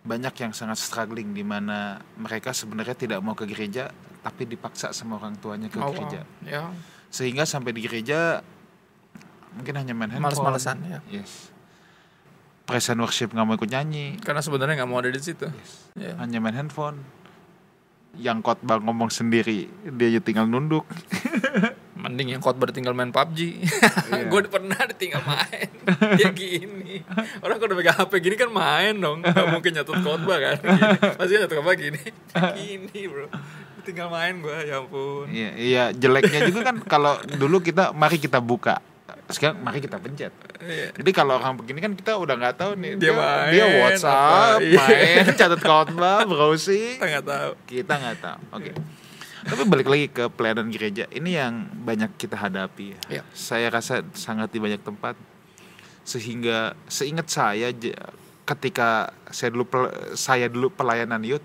banyak yang sangat struggling di mana mereka sebenarnya tidak mau ke gereja tapi dipaksa sama orang tuanya ke oh, gereja wow. ya. sehingga sampai di gereja mungkin hanya main handphone males-malesan ya yes present worship nggak mau ikut nyanyi karena sebenarnya nggak mau ada di situ yes. yeah. hanya main handphone yang khotbah ngomong sendiri dia tinggal nunduk mending yang khotbah tinggal main PUBG yeah. gue pernah ditinggal main. Dia gini. Orang kalau udah pegang HP gini kan main dong. Gak mungkin nyatut khotbah kan. Gini. pasti nyatut khotbah gini. Gini bro. Tinggal main gue ya ampun. Iya iya jeleknya juga kan kalau dulu kita mari kita buka. Sekarang mari kita pencet. Iya. jadi kalau orang begini kan kita udah nggak tahu nih dia, dia, main, dia WhatsApp apa, iya. main catat khotbah browsing. Kita nggak tahu. Kita nggak tahu. Oke. okay. Tapi balik lagi ke pelayanan gereja, ini yang banyak kita hadapi. Ya. Saya rasa sangat di banyak tempat, sehingga seingat saya ketika saya dulu saya dulu pelayanan youth,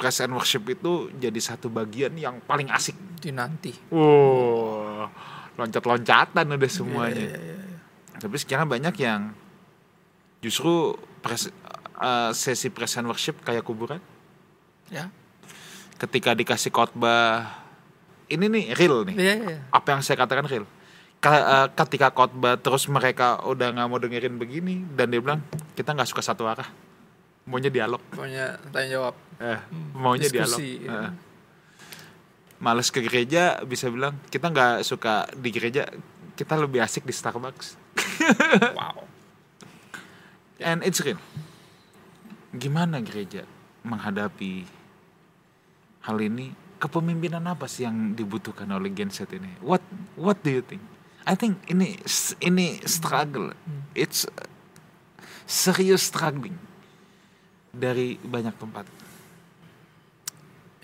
and worship itu jadi satu bagian yang paling asik. Di nanti. Wow, loncat-loncatan udah semuanya. Ya, ya, ya, ya. Tapi sekarang banyak yang justru pres, uh, sesi praise and worship kayak kuburan. Ya ketika dikasih khotbah ini nih real nih. Yeah, yeah. apa yang saya katakan real? Eh, ketika khotbah terus mereka udah nggak mau dengerin begini dan dia bilang kita nggak suka satu arah. Maunya dialog. Maunya tanya jawab. Eh, maunya diskusi, dialog. ya. males ke gereja bisa bilang kita nggak suka di gereja kita lebih asik di Starbucks. Wow. And it's real. Gimana gereja menghadapi hal ini kepemimpinan apa sih yang dibutuhkan oleh Gen Z ini? What What do you think? I think ini ini struggle. It's serious struggling dari banyak tempat.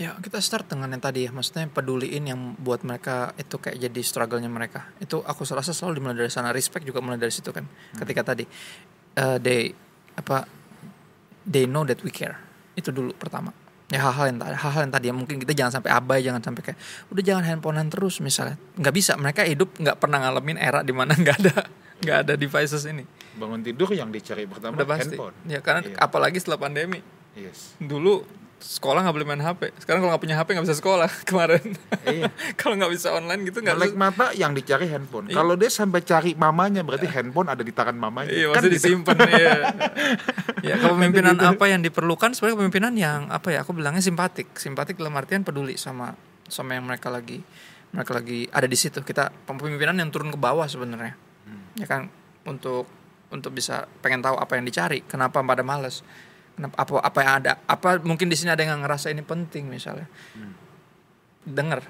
Ya kita start dengan yang tadi ya, maksudnya peduliin yang buat mereka itu kayak jadi struggle-nya mereka. Itu aku rasa selalu dimulai dari sana. Respect juga mulai dari situ kan. Hmm. Ketika tadi uh, they apa they know that we care. Itu dulu pertama ya hal-hal yang hal-hal yang tadi ya mungkin kita jangan sampai abai jangan sampai kayak udah jangan handphonean terus misalnya nggak bisa mereka hidup nggak pernah ngalamin era di mana nggak ada nggak ada devices ini bangun tidur yang dicari pertama udah pasti. handphone ya karena iya. apalagi setelah pandemi yes. dulu sekolah nggak boleh main HP. Sekarang kalau nggak punya HP nggak bisa sekolah kemarin. Iya. kalau nggak bisa online gitu nggak. Melek mata yang dicari handphone. Iya. Kalau dia sampai cari mamanya berarti handphone ada di tangan mamanya. Iya, kan gitu. disimpan. iya. ya kepemimpinan gitu. apa yang diperlukan sebenarnya kepemimpinan yang apa ya? Aku bilangnya simpatik. Simpatik dalam artian peduli sama sama yang mereka lagi mereka lagi ada di situ. Kita pemimpinan yang turun ke bawah sebenarnya. Hmm. Ya kan untuk untuk bisa pengen tahu apa yang dicari, kenapa pada males apa apa yang ada? Apa mungkin di sini ada yang ngerasa ini penting misalnya. Hmm. Dengar.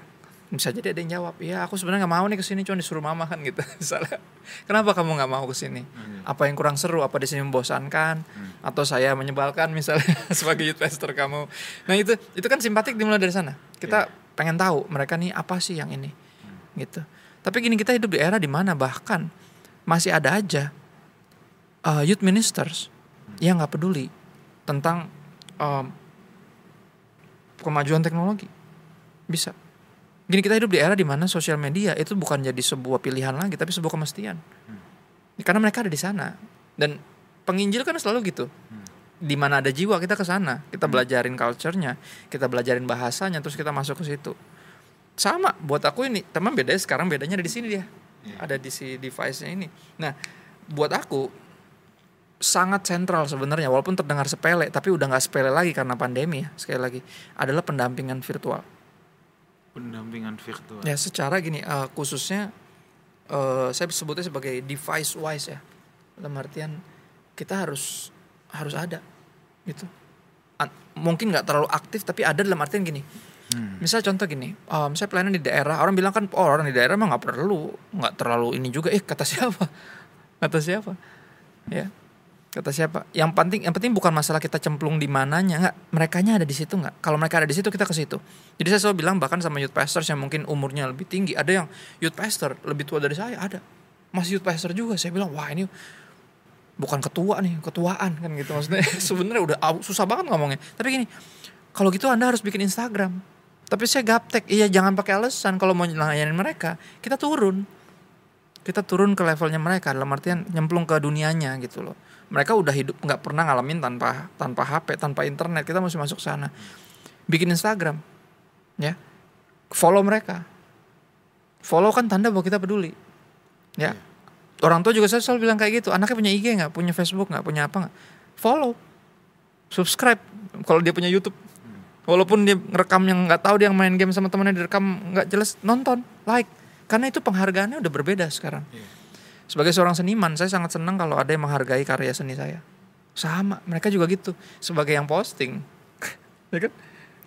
Bisa jadi ada yang jawab, "Ya, aku sebenarnya nggak mau nih ke sini, cuma disuruh mama kan gitu." Misalnya. Kenapa kamu nggak mau ke sini? Hmm. Apa yang kurang seru? Apa di sini membosankan? Hmm. Atau saya menyebalkan misalnya sebagai youth pastor kamu. Nah, itu itu kan simpatik dimulai dari sana. Kita yeah. pengen tahu mereka nih apa sih yang ini. Hmm. Gitu. Tapi gini kita hidup di era di mana bahkan masih ada aja uh, youth ministers hmm. yang nggak peduli tentang um, kemajuan teknologi. Bisa. Gini kita hidup di era di mana sosial media itu bukan jadi sebuah pilihan lagi tapi sebuah kemestian. Hmm. karena mereka ada di sana. Dan penginjil kan selalu gitu. Hmm. di mana ada jiwa kita ke sana. Kita hmm. belajarin culture-nya kita belajarin bahasanya terus kita masuk ke situ. Sama buat aku ini teman bedanya sekarang bedanya ada di sini dia. Yeah. ada di si device-nya ini. Nah buat aku sangat sentral sebenarnya walaupun terdengar sepele tapi udah nggak sepele lagi karena pandemi ya sekali lagi adalah pendampingan virtual. Pendampingan virtual. Ya secara gini uh, khususnya uh, saya sebutnya sebagai device wise ya dalam artian kita harus harus ada gitu. A mungkin nggak terlalu aktif tapi ada dalam artian gini. Hmm. misal contoh gini um, saya pelayanan di daerah orang bilang kan oh orang di daerah mah nggak perlu nggak terlalu ini juga. Eh kata siapa? Kata siapa? Ya kata siapa? Yang penting yang penting bukan masalah kita cemplung di mananya nggak. Mereka ada di situ nggak? Kalau mereka ada di situ kita ke situ. Jadi saya selalu bilang bahkan sama youth pastors yang mungkin umurnya lebih tinggi ada yang youth pastor lebih tua dari saya ada. Masih youth pastor juga. Saya bilang wah ini bukan ketua nih ketuaan kan gitu maksudnya. Sebenarnya udah susah banget ngomongnya. Tapi gini kalau gitu anda harus bikin Instagram. Tapi saya gaptek iya jangan pakai alasan. Kalau mau ngelayanin mereka kita turun kita turun ke levelnya mereka dalam artian nyemplung ke dunianya gitu loh. Mereka udah hidup nggak pernah ngalamin tanpa tanpa HP tanpa internet. Kita mesti masuk sana. Bikin Instagram ya. Follow mereka. Follow kan tanda bahwa kita peduli ya. Yeah. orang tua juga saya selalu bilang kayak gitu anaknya punya IG nggak? Punya Facebook nggak? Punya apa nggak? Follow. Subscribe kalau dia punya YouTube. Walaupun dia ngerekam yang nggak tahu dia main game sama temennya direkam nggak jelas nonton like karena itu penghargaannya udah berbeda sekarang. Yeah. sebagai seorang seniman saya sangat senang kalau ada yang menghargai karya seni saya. Sama mereka juga gitu. Sebagai yang posting ya kan?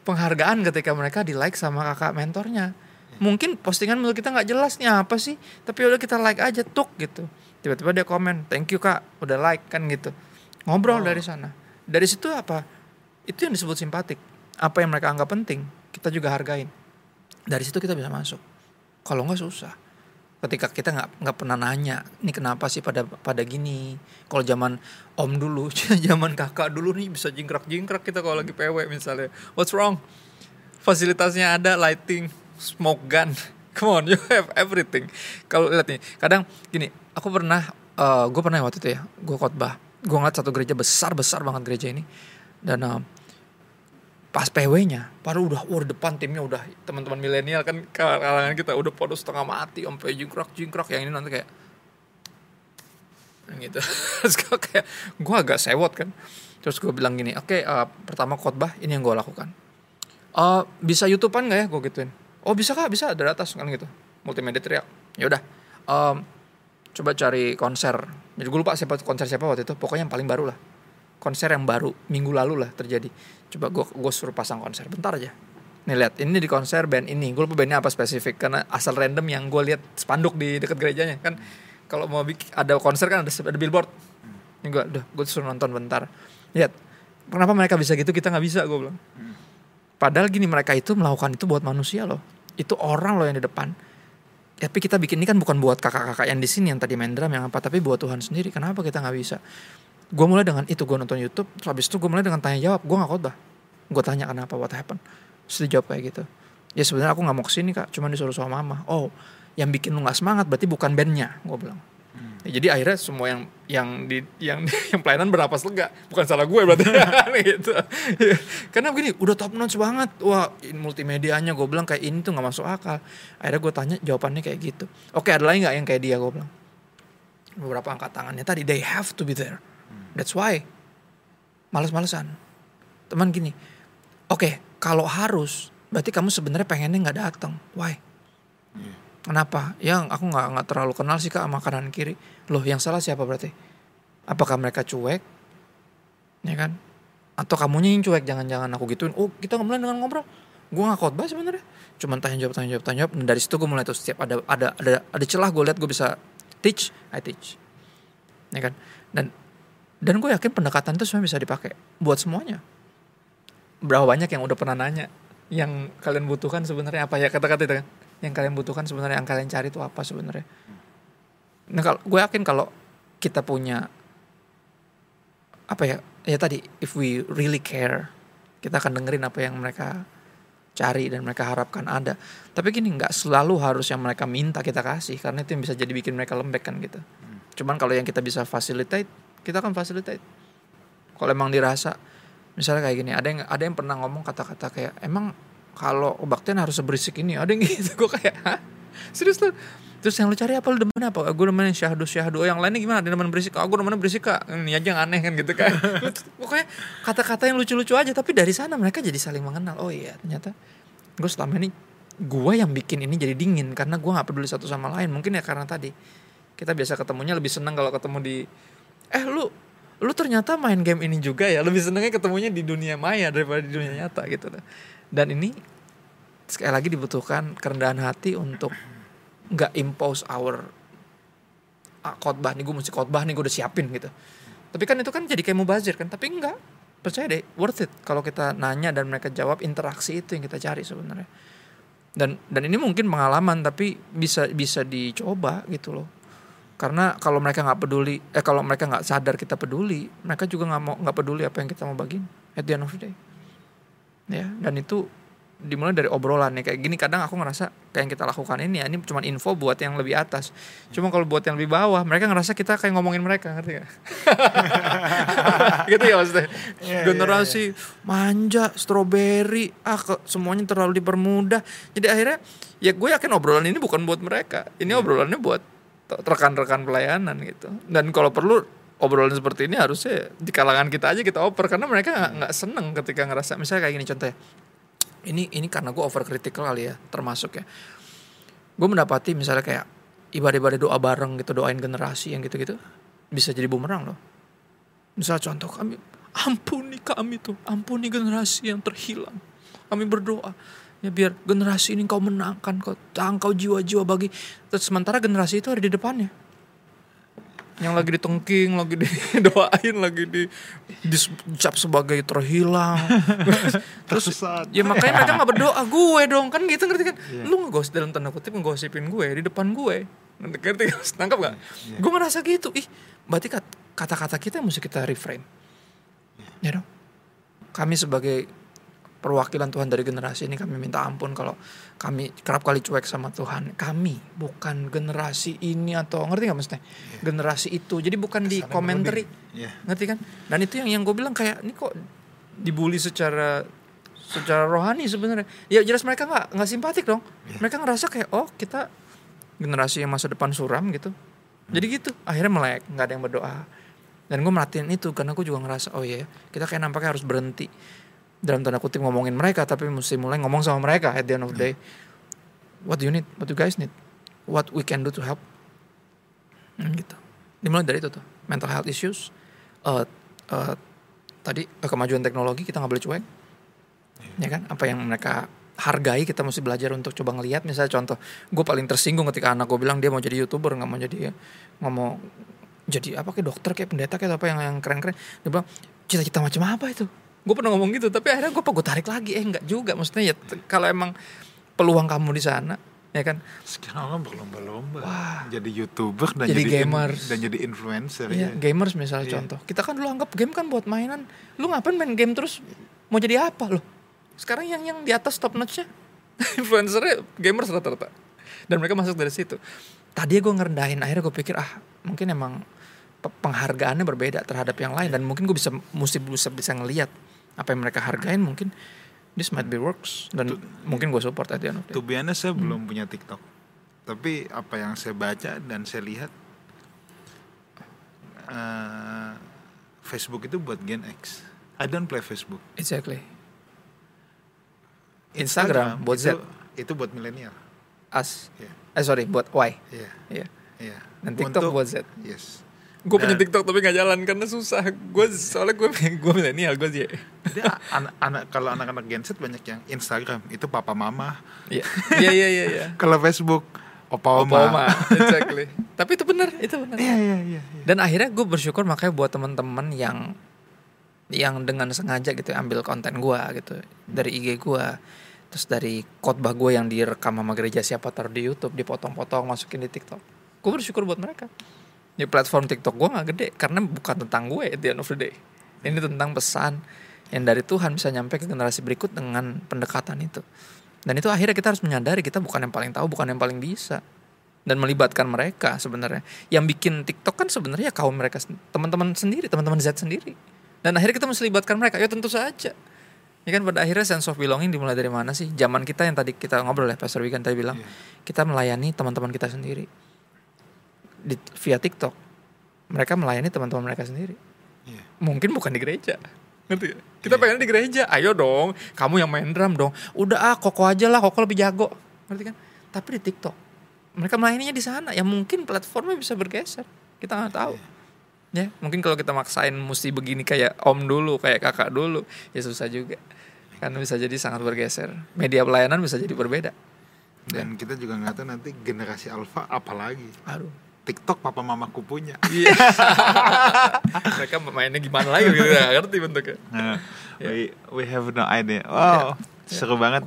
Penghargaan ketika mereka di like sama kakak mentornya. Yeah. mungkin postingan menurut kita nggak jelas nih apa sih? Tapi udah kita like aja tuk gitu. Tiba-tiba dia komen thank you kak udah like kan gitu. Ngobrol oh. dari sana. Dari situ apa? Itu yang disebut simpatik. Apa yang mereka anggap penting kita juga hargain. Dari situ kita bisa masuk kalau nggak susah. Ketika kita nggak nggak pernah nanya ini kenapa sih pada pada gini? Kalau zaman om dulu zaman kakak dulu nih bisa jingkrak jingkrak kita kalau lagi pw misalnya. What's wrong? Fasilitasnya ada lighting smoke gun. Come on you have everything. Kalau lihat nih kadang gini aku pernah uh, eh, gue pernah waktu itu ya gue khotbah. Gue ngeliat satu gereja besar besar banget gereja ini. Dan uh, pas PW-nya, baru udah wah depan timnya udah teman-teman milenial kan kalangan kita udah pada setengah mati sampai jingkrak jingkrak yang ini nanti kayak gitu terus gue kayak gue agak sewot kan. Terus gue bilang gini oke okay, uh, pertama khotbah ini yang gue lakukan. Uh, bisa youtubean nggak ya? Gue gituin. Oh bisa kak bisa dari atas kan gitu. Multimedia teriak. Ya udah um, coba cari konser. Jadi gue lupa siapa konser siapa waktu itu pokoknya yang paling baru lah konser yang baru minggu lalu lah terjadi. Coba gue gue suruh pasang konser. Bentar aja. Nih lihat. Ini di konser band ini. Gue lupa bandnya apa spesifik karena asal random yang gue lihat spanduk di dekat gerejanya kan? Kalau mau bikin ada konser kan ada ada billboard. Ini gue udah gue suruh nonton bentar. Lihat. Kenapa mereka bisa gitu? Kita nggak bisa gue bilang. Padahal gini mereka itu melakukan itu buat manusia loh. Itu orang loh yang di depan. Tapi kita bikin ini kan bukan buat kakak-kakak yang di sini yang tadi main drum yang apa tapi buat Tuhan sendiri. Kenapa kita nggak bisa gue mulai dengan itu gue nonton YouTube terus habis itu gue mulai dengan tanya jawab gue gak khotbah. Gue tanya kenapa? What happened? Terus dia jawab kayak gitu. Ya sebenarnya aku nggak mau ke sini kak cuma disuruh sama mama. Oh yang bikin lu nggak semangat berarti bukan bandnya gue bilang. Hmm. ya, jadi akhirnya semua yang yang di yang yang pelayanan berapa lega. Bukan salah gue berarti. Gitu. Karena begini udah top notch banget. Wah multimedianya gue bilang kayak ini tuh nggak masuk akal. Akhirnya gue tanya jawabannya kayak gitu. Oke ada lagi nggak yang kayak dia? Gue bilang. Beberapa angkat tangannya. Tadi they have to be there That's why. Males-malesan. Teman gini. Oke, okay, kalau harus, berarti kamu sebenarnya pengennya nggak datang. Why? Yeah. Kenapa? Yang aku nggak nggak terlalu kenal sih kak sama kanan kiri. Loh, yang salah siapa berarti? Apakah mereka cuek? Ya kan? Atau kamunya yang cuek? Jangan-jangan aku gituin. Oh, kita mulai dengan ngobrol. Gue nggak khotbah sebenarnya. Cuman tanya jawab, tanya jawab, tanya jawab. Dan dari situ gue mulai tuh setiap ada ada ada ada celah gue lihat gue bisa teach, I teach. Ya kan? Dan dan gue yakin pendekatan itu semua bisa dipakai buat semuanya. Berapa banyak yang udah pernah nanya yang kalian butuhkan sebenarnya apa ya kata-kata itu kan? Yang kalian butuhkan sebenarnya yang kalian cari itu apa sebenarnya? Nah, kalau gue yakin kalau kita punya apa ya? Ya tadi if we really care, kita akan dengerin apa yang mereka cari dan mereka harapkan ada. Tapi gini nggak selalu harus yang mereka minta kita kasih karena itu yang bisa jadi bikin mereka lembek kan gitu. Hmm. Cuman kalau yang kita bisa facilitate kita akan fasilitate kalau emang dirasa misalnya kayak gini ada yang ada yang pernah ngomong kata-kata kayak emang kalau kebaktian harus seberisik ini ada yang gitu gue kayak Hah? serius tuh terus yang lu cari apa? Lu demen apa? Gue demen syahdu syahdu. Oh, yang lainnya gimana? Ada demen berisik? Oh, gue demen berisik kak. Ini aja yang aneh kan gitu kan. Pokoknya kata-kata yang lucu-lucu aja tapi dari sana mereka jadi saling mengenal. Oh iya ternyata gue selama ini gue yang bikin ini jadi dingin karena gue nggak peduli satu sama lain. Mungkin ya karena tadi kita biasa ketemunya lebih senang kalau ketemu di eh lu lu ternyata main game ini juga ya? Lebih senengnya ketemunya di dunia maya daripada di dunia nyata gitu. Dan ini sekali lagi dibutuhkan kerendahan hati untuk nggak impose our ah, khotbah nih gue mesti khotbah nih gue udah siapin gitu. Tapi kan itu kan jadi kayak mubazir kan? Tapi enggak percaya deh worth it. Kalau kita nanya dan mereka jawab interaksi itu yang kita cari sebenarnya. Dan dan ini mungkin pengalaman tapi bisa bisa dicoba gitu loh karena kalau mereka nggak peduli eh kalau mereka nggak sadar kita peduli mereka juga nggak mau nggak peduli apa yang kita mau bagiin at the end of the day. Ya dan itu dimulai dari obrolan nih. Kayak gini kadang aku ngerasa kayak yang kita lakukan ini ya ini cuma info buat yang lebih atas. Cuma kalau buat yang lebih bawah mereka ngerasa kita kayak ngomongin mereka ngerti gak gitu ya maksudnya. Yeah, generasi yeah, yeah. manja stroberi ah kok semuanya terlalu dipermudah. Jadi akhirnya ya gue yakin obrolan ini bukan buat mereka. Ini yeah. obrolannya buat rekan-rekan pelayanan gitu. Dan kalau perlu obrolan seperti ini harusnya di kalangan kita aja kita oper karena mereka nggak seneng ketika ngerasa misalnya kayak gini contohnya ini ini karena gue over critical kali ya termasuk ya. Gue mendapati misalnya kayak ibadah-ibadah doa bareng gitu doain generasi yang gitu-gitu bisa jadi bumerang loh. Misal contoh kami ampuni kami tuh ampuni generasi yang terhilang. Kami berdoa ya biar generasi ini kau menangkan kau tangkau jiwa-jiwa bagi terus sementara generasi itu ada di depannya yang lagi ditengking, lagi didoain, lagi di dicap sebagai terhilang. Terus ya makanya mereka nggak berdoa gue dong kan gitu ngerti kan? Yeah. Lu ngegosip dalam tanda kutip ngegosipin gue di depan gue. Ngerti Tangkap gak? Yeah. Gue ngerasa gitu. Ih, berarti kata-kata kita mesti kita reframe. Yeah. Ya dong. Kami sebagai perwakilan Tuhan dari generasi ini kami minta ampun kalau kami kerap kali cuek sama Tuhan. Kami bukan generasi ini atau ngerti nggak maksudnya? Yeah. Generasi itu. Jadi bukan Kesannya di komentari. Yeah. Ngerti kan? Dan itu yang yang gue bilang kayak ini kok dibully secara secara rohani sebenarnya. Ya jelas mereka nggak nggak simpatik dong. Yeah. Mereka ngerasa kayak oh kita generasi yang masa depan suram gitu. Hmm. Jadi gitu. Akhirnya melek, nggak ada yang berdoa. Dan gue merhatiin itu karena gue juga ngerasa oh iya kita kayak nampaknya harus berhenti dalam tanda kutip ngomongin mereka tapi mesti mulai ngomong sama mereka at the end of the day. What do you need? What do you guys need? What we can do to help? Hmm, gitu. Dimulai dari itu tuh. Mental health issues uh, uh, tadi uh, kemajuan teknologi kita nggak boleh cuek. Yeah. ya kan? Apa yang mereka hargai kita mesti belajar untuk coba ngelihat. Misalnya contoh gue paling tersinggung ketika anak gue bilang dia mau jadi youtuber nggak mau jadi nggak mau jadi apa kayak dokter kayak pendeta kayak apa yang yang keren keren dia bilang cita-cita macam apa itu gue pernah ngomong gitu tapi akhirnya gue gue tarik lagi. Eh enggak juga maksudnya ya kalau emang peluang kamu di sana ya kan? Sekarang orang berlomba-lomba. Jadi youtuber dan jadi, jadi gamers. in, dan jadi influencer iya, ya. gamers misalnya iya. contoh. Kita kan dulu anggap game kan buat mainan. Lu ngapain main game terus? Mau jadi apa lo sekarang yang yang di atas top notchnya influencernya gamers rata-rata. Dan mereka masuk dari situ. Tadi gue ngerendahin akhirnya gue pikir ah mungkin emang penghargaannya berbeda terhadap yang lain. Dan mungkin gue bisa mesti bisa bisa ngelihat apa yang mereka hargain mungkin this might be works dan to, mungkin gue support aja nanti. Tuh biasanya saya hmm. belum punya TikTok, tapi apa yang saya baca dan saya lihat uh, Facebook itu buat Gen X. I don't play Facebook. Exactly. Instagram, Instagram buat itu, Z. Itu buat milenial. As. Yeah. Eh sorry, buat Y. Iya. Yeah. Iya. Yeah. Yeah. Dan TikTok Untuk, buat Z. Yes gue punya TikTok tapi nggak jalan karena susah. Gue soalnya gue gue milenial gue sih. Jadi anak anak kalau anak-anak Gen Z banyak yang Instagram itu papa mama. Iya. Iya iya iya ya. kalau Facebook opa oma, opa oma. exactly. Tapi itu benar itu benar. Iya, iya iya iya. Dan akhirnya gue bersyukur makanya buat teman-teman yang yang dengan sengaja gitu ambil konten gue gitu dari IG gue terus dari khotbah gue yang direkam sama gereja siapa taruh di YouTube dipotong-potong masukin di TikTok. Gue bersyukur buat mereka di platform TikTok gue gak gede karena bukan tentang gue at the end of the day. Ini tentang pesan yang dari Tuhan bisa nyampe ke generasi berikut dengan pendekatan itu. Dan itu akhirnya kita harus menyadari kita bukan yang paling tahu bukan yang paling bisa. Dan melibatkan mereka sebenarnya. Yang bikin TikTok kan sebenarnya kaum mereka teman-teman sendiri teman-teman Z sendiri. Dan akhirnya kita mesti libatkan mereka. Ya tentu saja. Ya kan pada akhirnya sense of belonging dimulai dari mana sih? Zaman kita yang tadi kita ngobrol ya Pastor Wigan tadi bilang yeah. kita melayani teman-teman kita sendiri di, via TikTok. Mereka melayani teman-teman mereka sendiri. Yeah. mungkin bukan di gereja. Ngerti kita yeah. pengen di gereja. Ayo dong. Kamu yang main drum dong. Udah ah koko aja lah. Koko lebih jago. Ngerti kan? Tapi di TikTok. Mereka melayaninya di sana. Ya mungkin platformnya bisa bergeser. Kita nggak tahu. Yeah. ya mungkin kalau kita maksain mesti begini kayak om dulu kayak kakak dulu ya susah juga. Kan bisa jadi sangat bergeser. Media pelayanan bisa jadi berbeda. Dan ya. kita juga nggak tahu nanti generasi alfa apalagi aduh TikTok papa mamaku punya. Iya. Mereka mainnya gimana lagi gitu gak ngerti bentuknya. Nah, yeah. we we have no idea. Wow, yeah. seru yeah. banget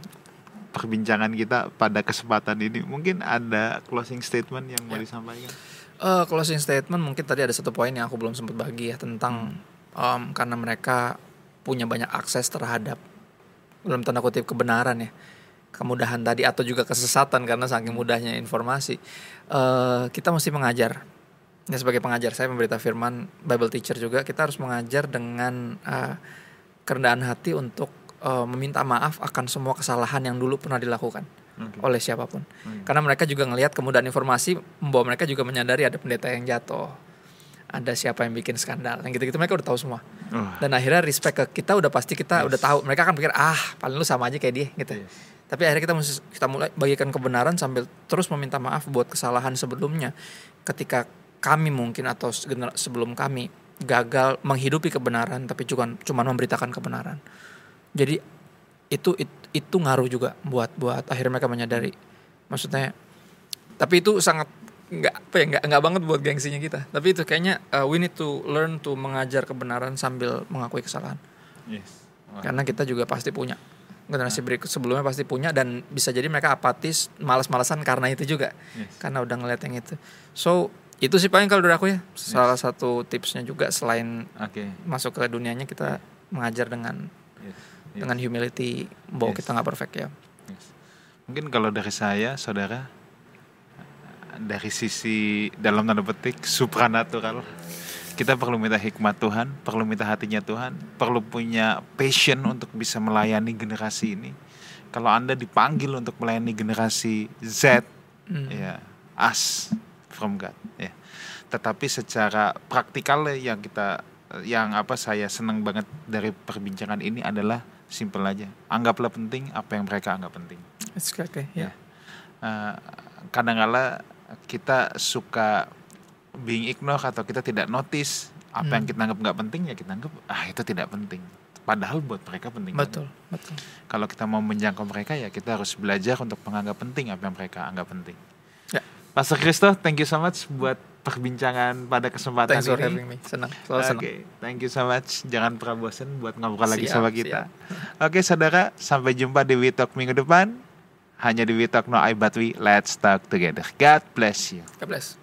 perbincangan kita pada kesempatan ini. Mungkin ada closing statement yang yeah. mau disampaikan. Uh, closing statement mungkin tadi ada satu poin yang aku belum sempat bagi ya tentang hmm. um, karena mereka punya banyak akses terhadap dalam tanda kutip kebenaran ya kemudahan tadi atau juga kesesatan karena saking mudahnya informasi uh, kita mesti mengajar ya sebagai pengajar saya pemberita firman Bible teacher juga kita harus mengajar dengan uh, kerendahan hati untuk uh, meminta maaf akan semua kesalahan yang dulu pernah dilakukan okay. oleh siapa pun okay. karena mereka juga ngelihat kemudahan informasi membawa mereka juga menyadari ada pendeta yang jatuh ada siapa yang bikin skandal yang gitu-gitu mereka udah tahu semua uh. dan akhirnya respect ke kita udah pasti kita yes. udah tahu mereka kan pikir ah paling lu sama aja kayak dia gitu yes. Tapi akhirnya kita mesti kita mulai bagikan kebenaran sambil terus meminta maaf buat kesalahan sebelumnya. Ketika kami mungkin atau sebelum kami gagal menghidupi kebenaran tapi juga cuma memberitakan kebenaran. Jadi itu itu, itu ngaruh juga buat buat akhirnya mereka menyadari. Maksudnya tapi itu sangat nggak apa ya nggak nggak banget buat gengsinya kita. Tapi itu kayaknya uh, we need to learn to mengajar kebenaran sambil mengakui kesalahan. Yes. karena kita juga pasti punya generasi berikut sebelumnya pasti punya dan bisa jadi mereka apatis malas-malasan karena itu juga yes. karena udah ngeliat yang itu so itu sih paling kalau dari aku ya yes. salah satu tipsnya juga selain okay. masuk ke dunianya kita mengajar dengan yes. Yes. dengan humility bahwa yes. kita nggak perfect ya yes. mungkin kalau dari saya saudara dari sisi dalam tanda petik supranatural kita perlu minta hikmat Tuhan, perlu minta hatinya Tuhan, perlu punya passion untuk bisa melayani generasi ini. Kalau Anda dipanggil untuk melayani generasi Z, mm. ya, as from God, ya. Tetapi secara praktikal yang kita yang apa saya senang banget dari perbincangan ini adalah simple aja. Anggaplah penting apa yang mereka anggap penting. Okay, ya. Yeah. Uh, kadang-kala kita suka being ignore atau kita tidak notice apa hmm. yang kita anggap nggak penting ya kita anggap ah itu tidak penting padahal buat mereka penting betul kan? betul kalau kita mau menjangkau mereka ya kita harus belajar untuk menganggap penting apa yang mereka anggap penting ya. Pastor Kristo thank you so much buat perbincangan pada kesempatan Thanks ini. having me. Senang. Selalu senang. Oke, thank you so much. Jangan pernah bosan buat ngobrol lagi sama kita. Oke, okay, saudara, sampai jumpa di We Talk minggu depan hanya di We Talk No I But We. Let's talk together. God bless you. God bless.